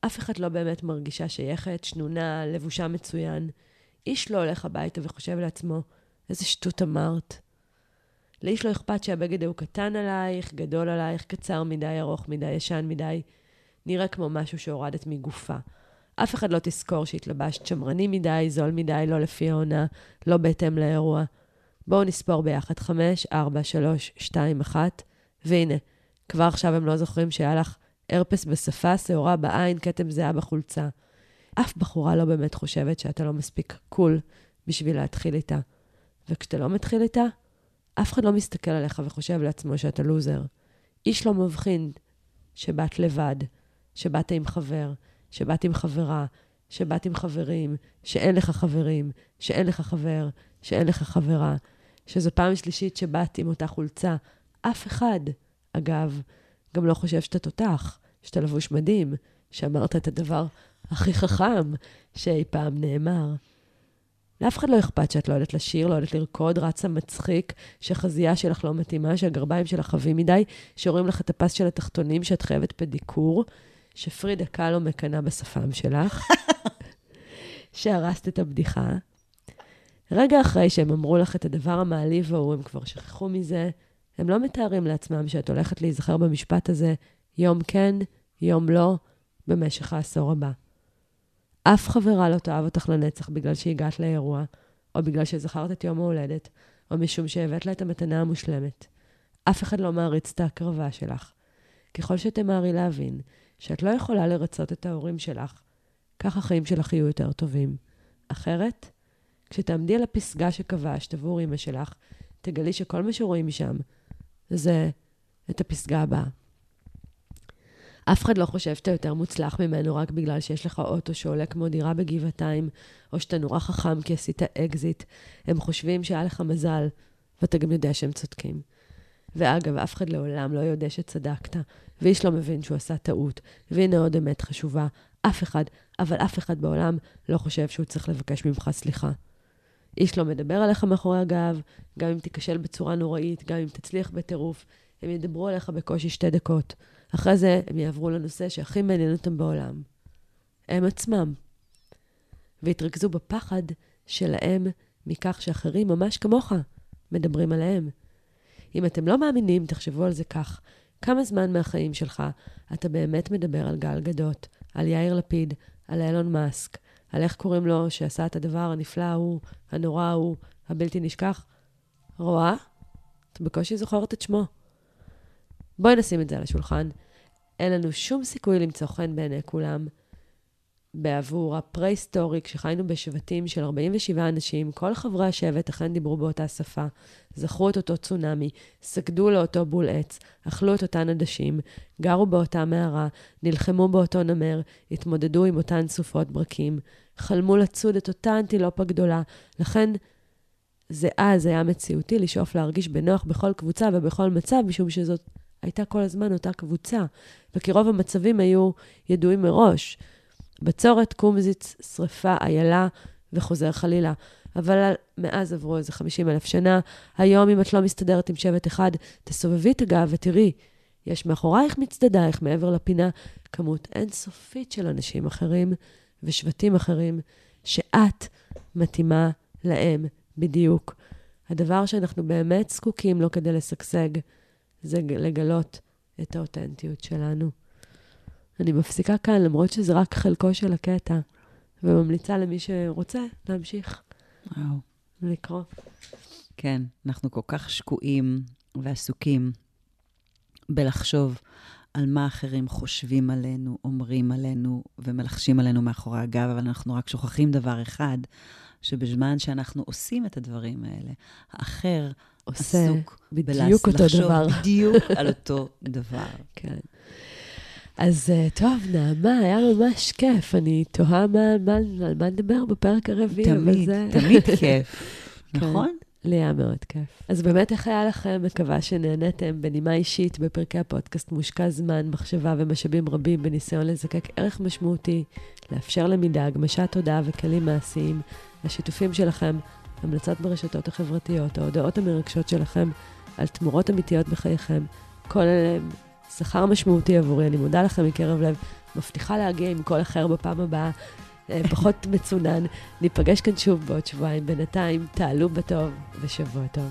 אף אחד לא באמת מרגישה שייכת, שנונה, לבושה מצוין. איש לא הולך הביתה וחושב לעצמו, איזה שטות אמרת. לאיש לא אכפת שהבגד הוא קטן עלייך, גדול עלייך, קצר מדי, ארוך מדי, ישן מדי, נראה כמו משהו שהורדת מגופה. אף אחד לא תזכור שהתלבשת שמרני מדי, זול מדי, לא לפי העונה, לא בהתאם לאירוע. בואו נספור ביחד, חמש, ארבע, שלוש, שתיים, אחת, והנה, כבר עכשיו הם לא זוכרים שהיה לך הרפס בשפה, שעורה בעין, כתם זהה בחולצה. אף בחורה לא באמת חושבת שאתה לא מספיק קול בשביל להתחיל איתה. וכשאתה לא מתחיל איתה, אף אחד לא מסתכל עליך וחושב לעצמו שאתה לוזר. איש לא מבחין שבאת לבד, שבאת עם חבר, שבאת עם חברה, שבאת עם חברים, שאין לך חברים, שאין לך חבר, שאין לך חברה, שזו פעם שלישית שבאת עם אותה חולצה. אף אחד, אגב, גם לא חושב שאתה תותח, שאתה לבוש מדהים, שאמרת את הדבר הכי חכם שאי פעם נאמר. לאף אחד לא אכפת שאת לא יודעת לשיר, לא יודעת לרקוד, רצה מצחיק, שהחזייה שלך לא מתאימה, שהגרביים שלך חבים מדי, שרואים לך את הפס של התחתונים, שאת חייבת פדיקור, שפרידה קלו מקנאה בשפם שלך, שהרסת את הבדיחה. רגע אחרי שהם אמרו לך את הדבר המעליב ההוא, הם כבר שכחו מזה, הם לא מתארים לעצמם שאת הולכת להיזכר במשפט הזה יום כן, יום לא, במשך העשור הבא. אף חברה לא תאהב אותך לנצח בגלל שהגעת לאירוע, או בגלל שזכרת את יום ההולדת, או משום שהבאת לה את המתנה המושלמת. אף אחד לא מעריץ את ההקרבה שלך. ככל שתמהרי להבין שאת לא יכולה לרצות את ההורים שלך, כך החיים שלך יהיו יותר טובים. אחרת, כשתעמדי על הפסגה שכבשת עבור אמא שלך, תגלי שכל מה שרואים משם זה את הפסגה הבאה. אף אחד לא חושב שאתה יותר מוצלח ממנו רק בגלל שיש לך אוטו שעולה כמו דירה בגבעתיים, או שאתה נורא חכם כי עשית אקזיט. הם חושבים שהיה לך מזל, ואתה גם יודע שהם צודקים. ואגב, אף אחד לעולם לא יודע שצדקת, ואיש לא מבין שהוא עשה טעות. והנה עוד אמת חשובה, אף אחד, אבל אף אחד בעולם לא חושב שהוא צריך לבקש ממך סליחה. איש לא מדבר עליך מאחורי הגב, גם אם תיכשל בצורה נוראית, גם אם תצליח בטירוף, הם ידברו עליך בקושי שתי דקות. אחרי זה הם יעברו לנושא שהכי מעניין אותם בעולם. הם עצמם. והתרכזו בפחד שלהם מכך שאחרים ממש כמוך מדברים עליהם. אם אתם לא מאמינים, תחשבו על זה כך. כמה זמן מהחיים שלך אתה באמת מדבר על גל גדות, על יאיר לפיד, על אילון מאסק, על איך קוראים לו שעשה את הדבר הנפלא ההוא, הנורא ההוא, הבלתי נשכח? רואה? את בקושי זוכרת את שמו. בואי נשים את זה על השולחן. אין לנו שום סיכוי למצוא חן בעיני כולם. בעבור הפרה-היסטורי, כשחיינו בשבטים של 47 אנשים, כל חברי השבט אכן דיברו באותה שפה, זכרו את אותו צונאמי, סגדו לאותו בול עץ, אכלו את אותן עדשים, גרו באותה מערה, נלחמו באותו נמר, התמודדו עם אותן סופות ברקים, חלמו לצוד את אותה אנטילופה גדולה, לכן זה אז היה מציאותי לשאוף להרגיש בנוח בכל קבוצה ובכל מצב, משום שזאת הייתה כל הזמן אותה קבוצה, וכי רוב המצבים היו ידועים מראש. בצורת, קומזיץ, שרפה, איילה וחוזר חלילה. אבל מאז עברו איזה 50 אלף שנה. היום, אם את לא מסתדרת עם שבט אחד, תסובבי את הגב ותראי, יש מאחורייך מצדדייך, מעבר לפינה, כמות אינסופית של אנשים אחרים ושבטים אחרים, שאת מתאימה להם בדיוק. הדבר שאנחנו באמת זקוקים לו כדי לשגשג, זה לגלות את האותנטיות שלנו. אני מפסיקה כאן, למרות שזה רק חלקו של הקטע, וממליצה למי שרוצה להמשיך. וואו. לקרוא. כן, אנחנו כל כך שקועים ועסוקים בלחשוב על מה אחרים חושבים עלינו, אומרים עלינו ומלחשים עלינו מאחורי הגב, אבל אנחנו רק שוכחים דבר אחד, שבזמן שאנחנו עושים את הדברים האלה, האחר עסוק בדיוק אותו דבר. בדיוק על אותו דבר. כן. אז אה, טוב, נעמה, היה ממש כיף. אני תוהה מה, מה, על מה נדבר בפרק הרביעי, תמיד, זה... תמיד כיף, כן. נכון? לי היה מאוד כיף. אז באמת, איך היה לכם? מקווה שנהניתם בנימה אישית בפרקי הפודקאסט מושקע זמן, מחשבה ומשאבים רבים בניסיון לזקק ערך משמעותי, לאפשר למידה, הגמשת תודעה וכלים מעשיים. השיתופים שלכם, המלצות ברשתות החברתיות, ההודעות המרגשות שלכם על תמורות אמיתיות בחייכם, כל אלה הם שכר משמעותי עבורי. אני מודה לכם מקרב לב. מבטיחה להגיע עם קול אחר בפעם הבאה, אה, פחות מצונן. ניפגש כאן שוב בעוד שבועיים. בינתיים, תעלו בטוב ושבוע טוב.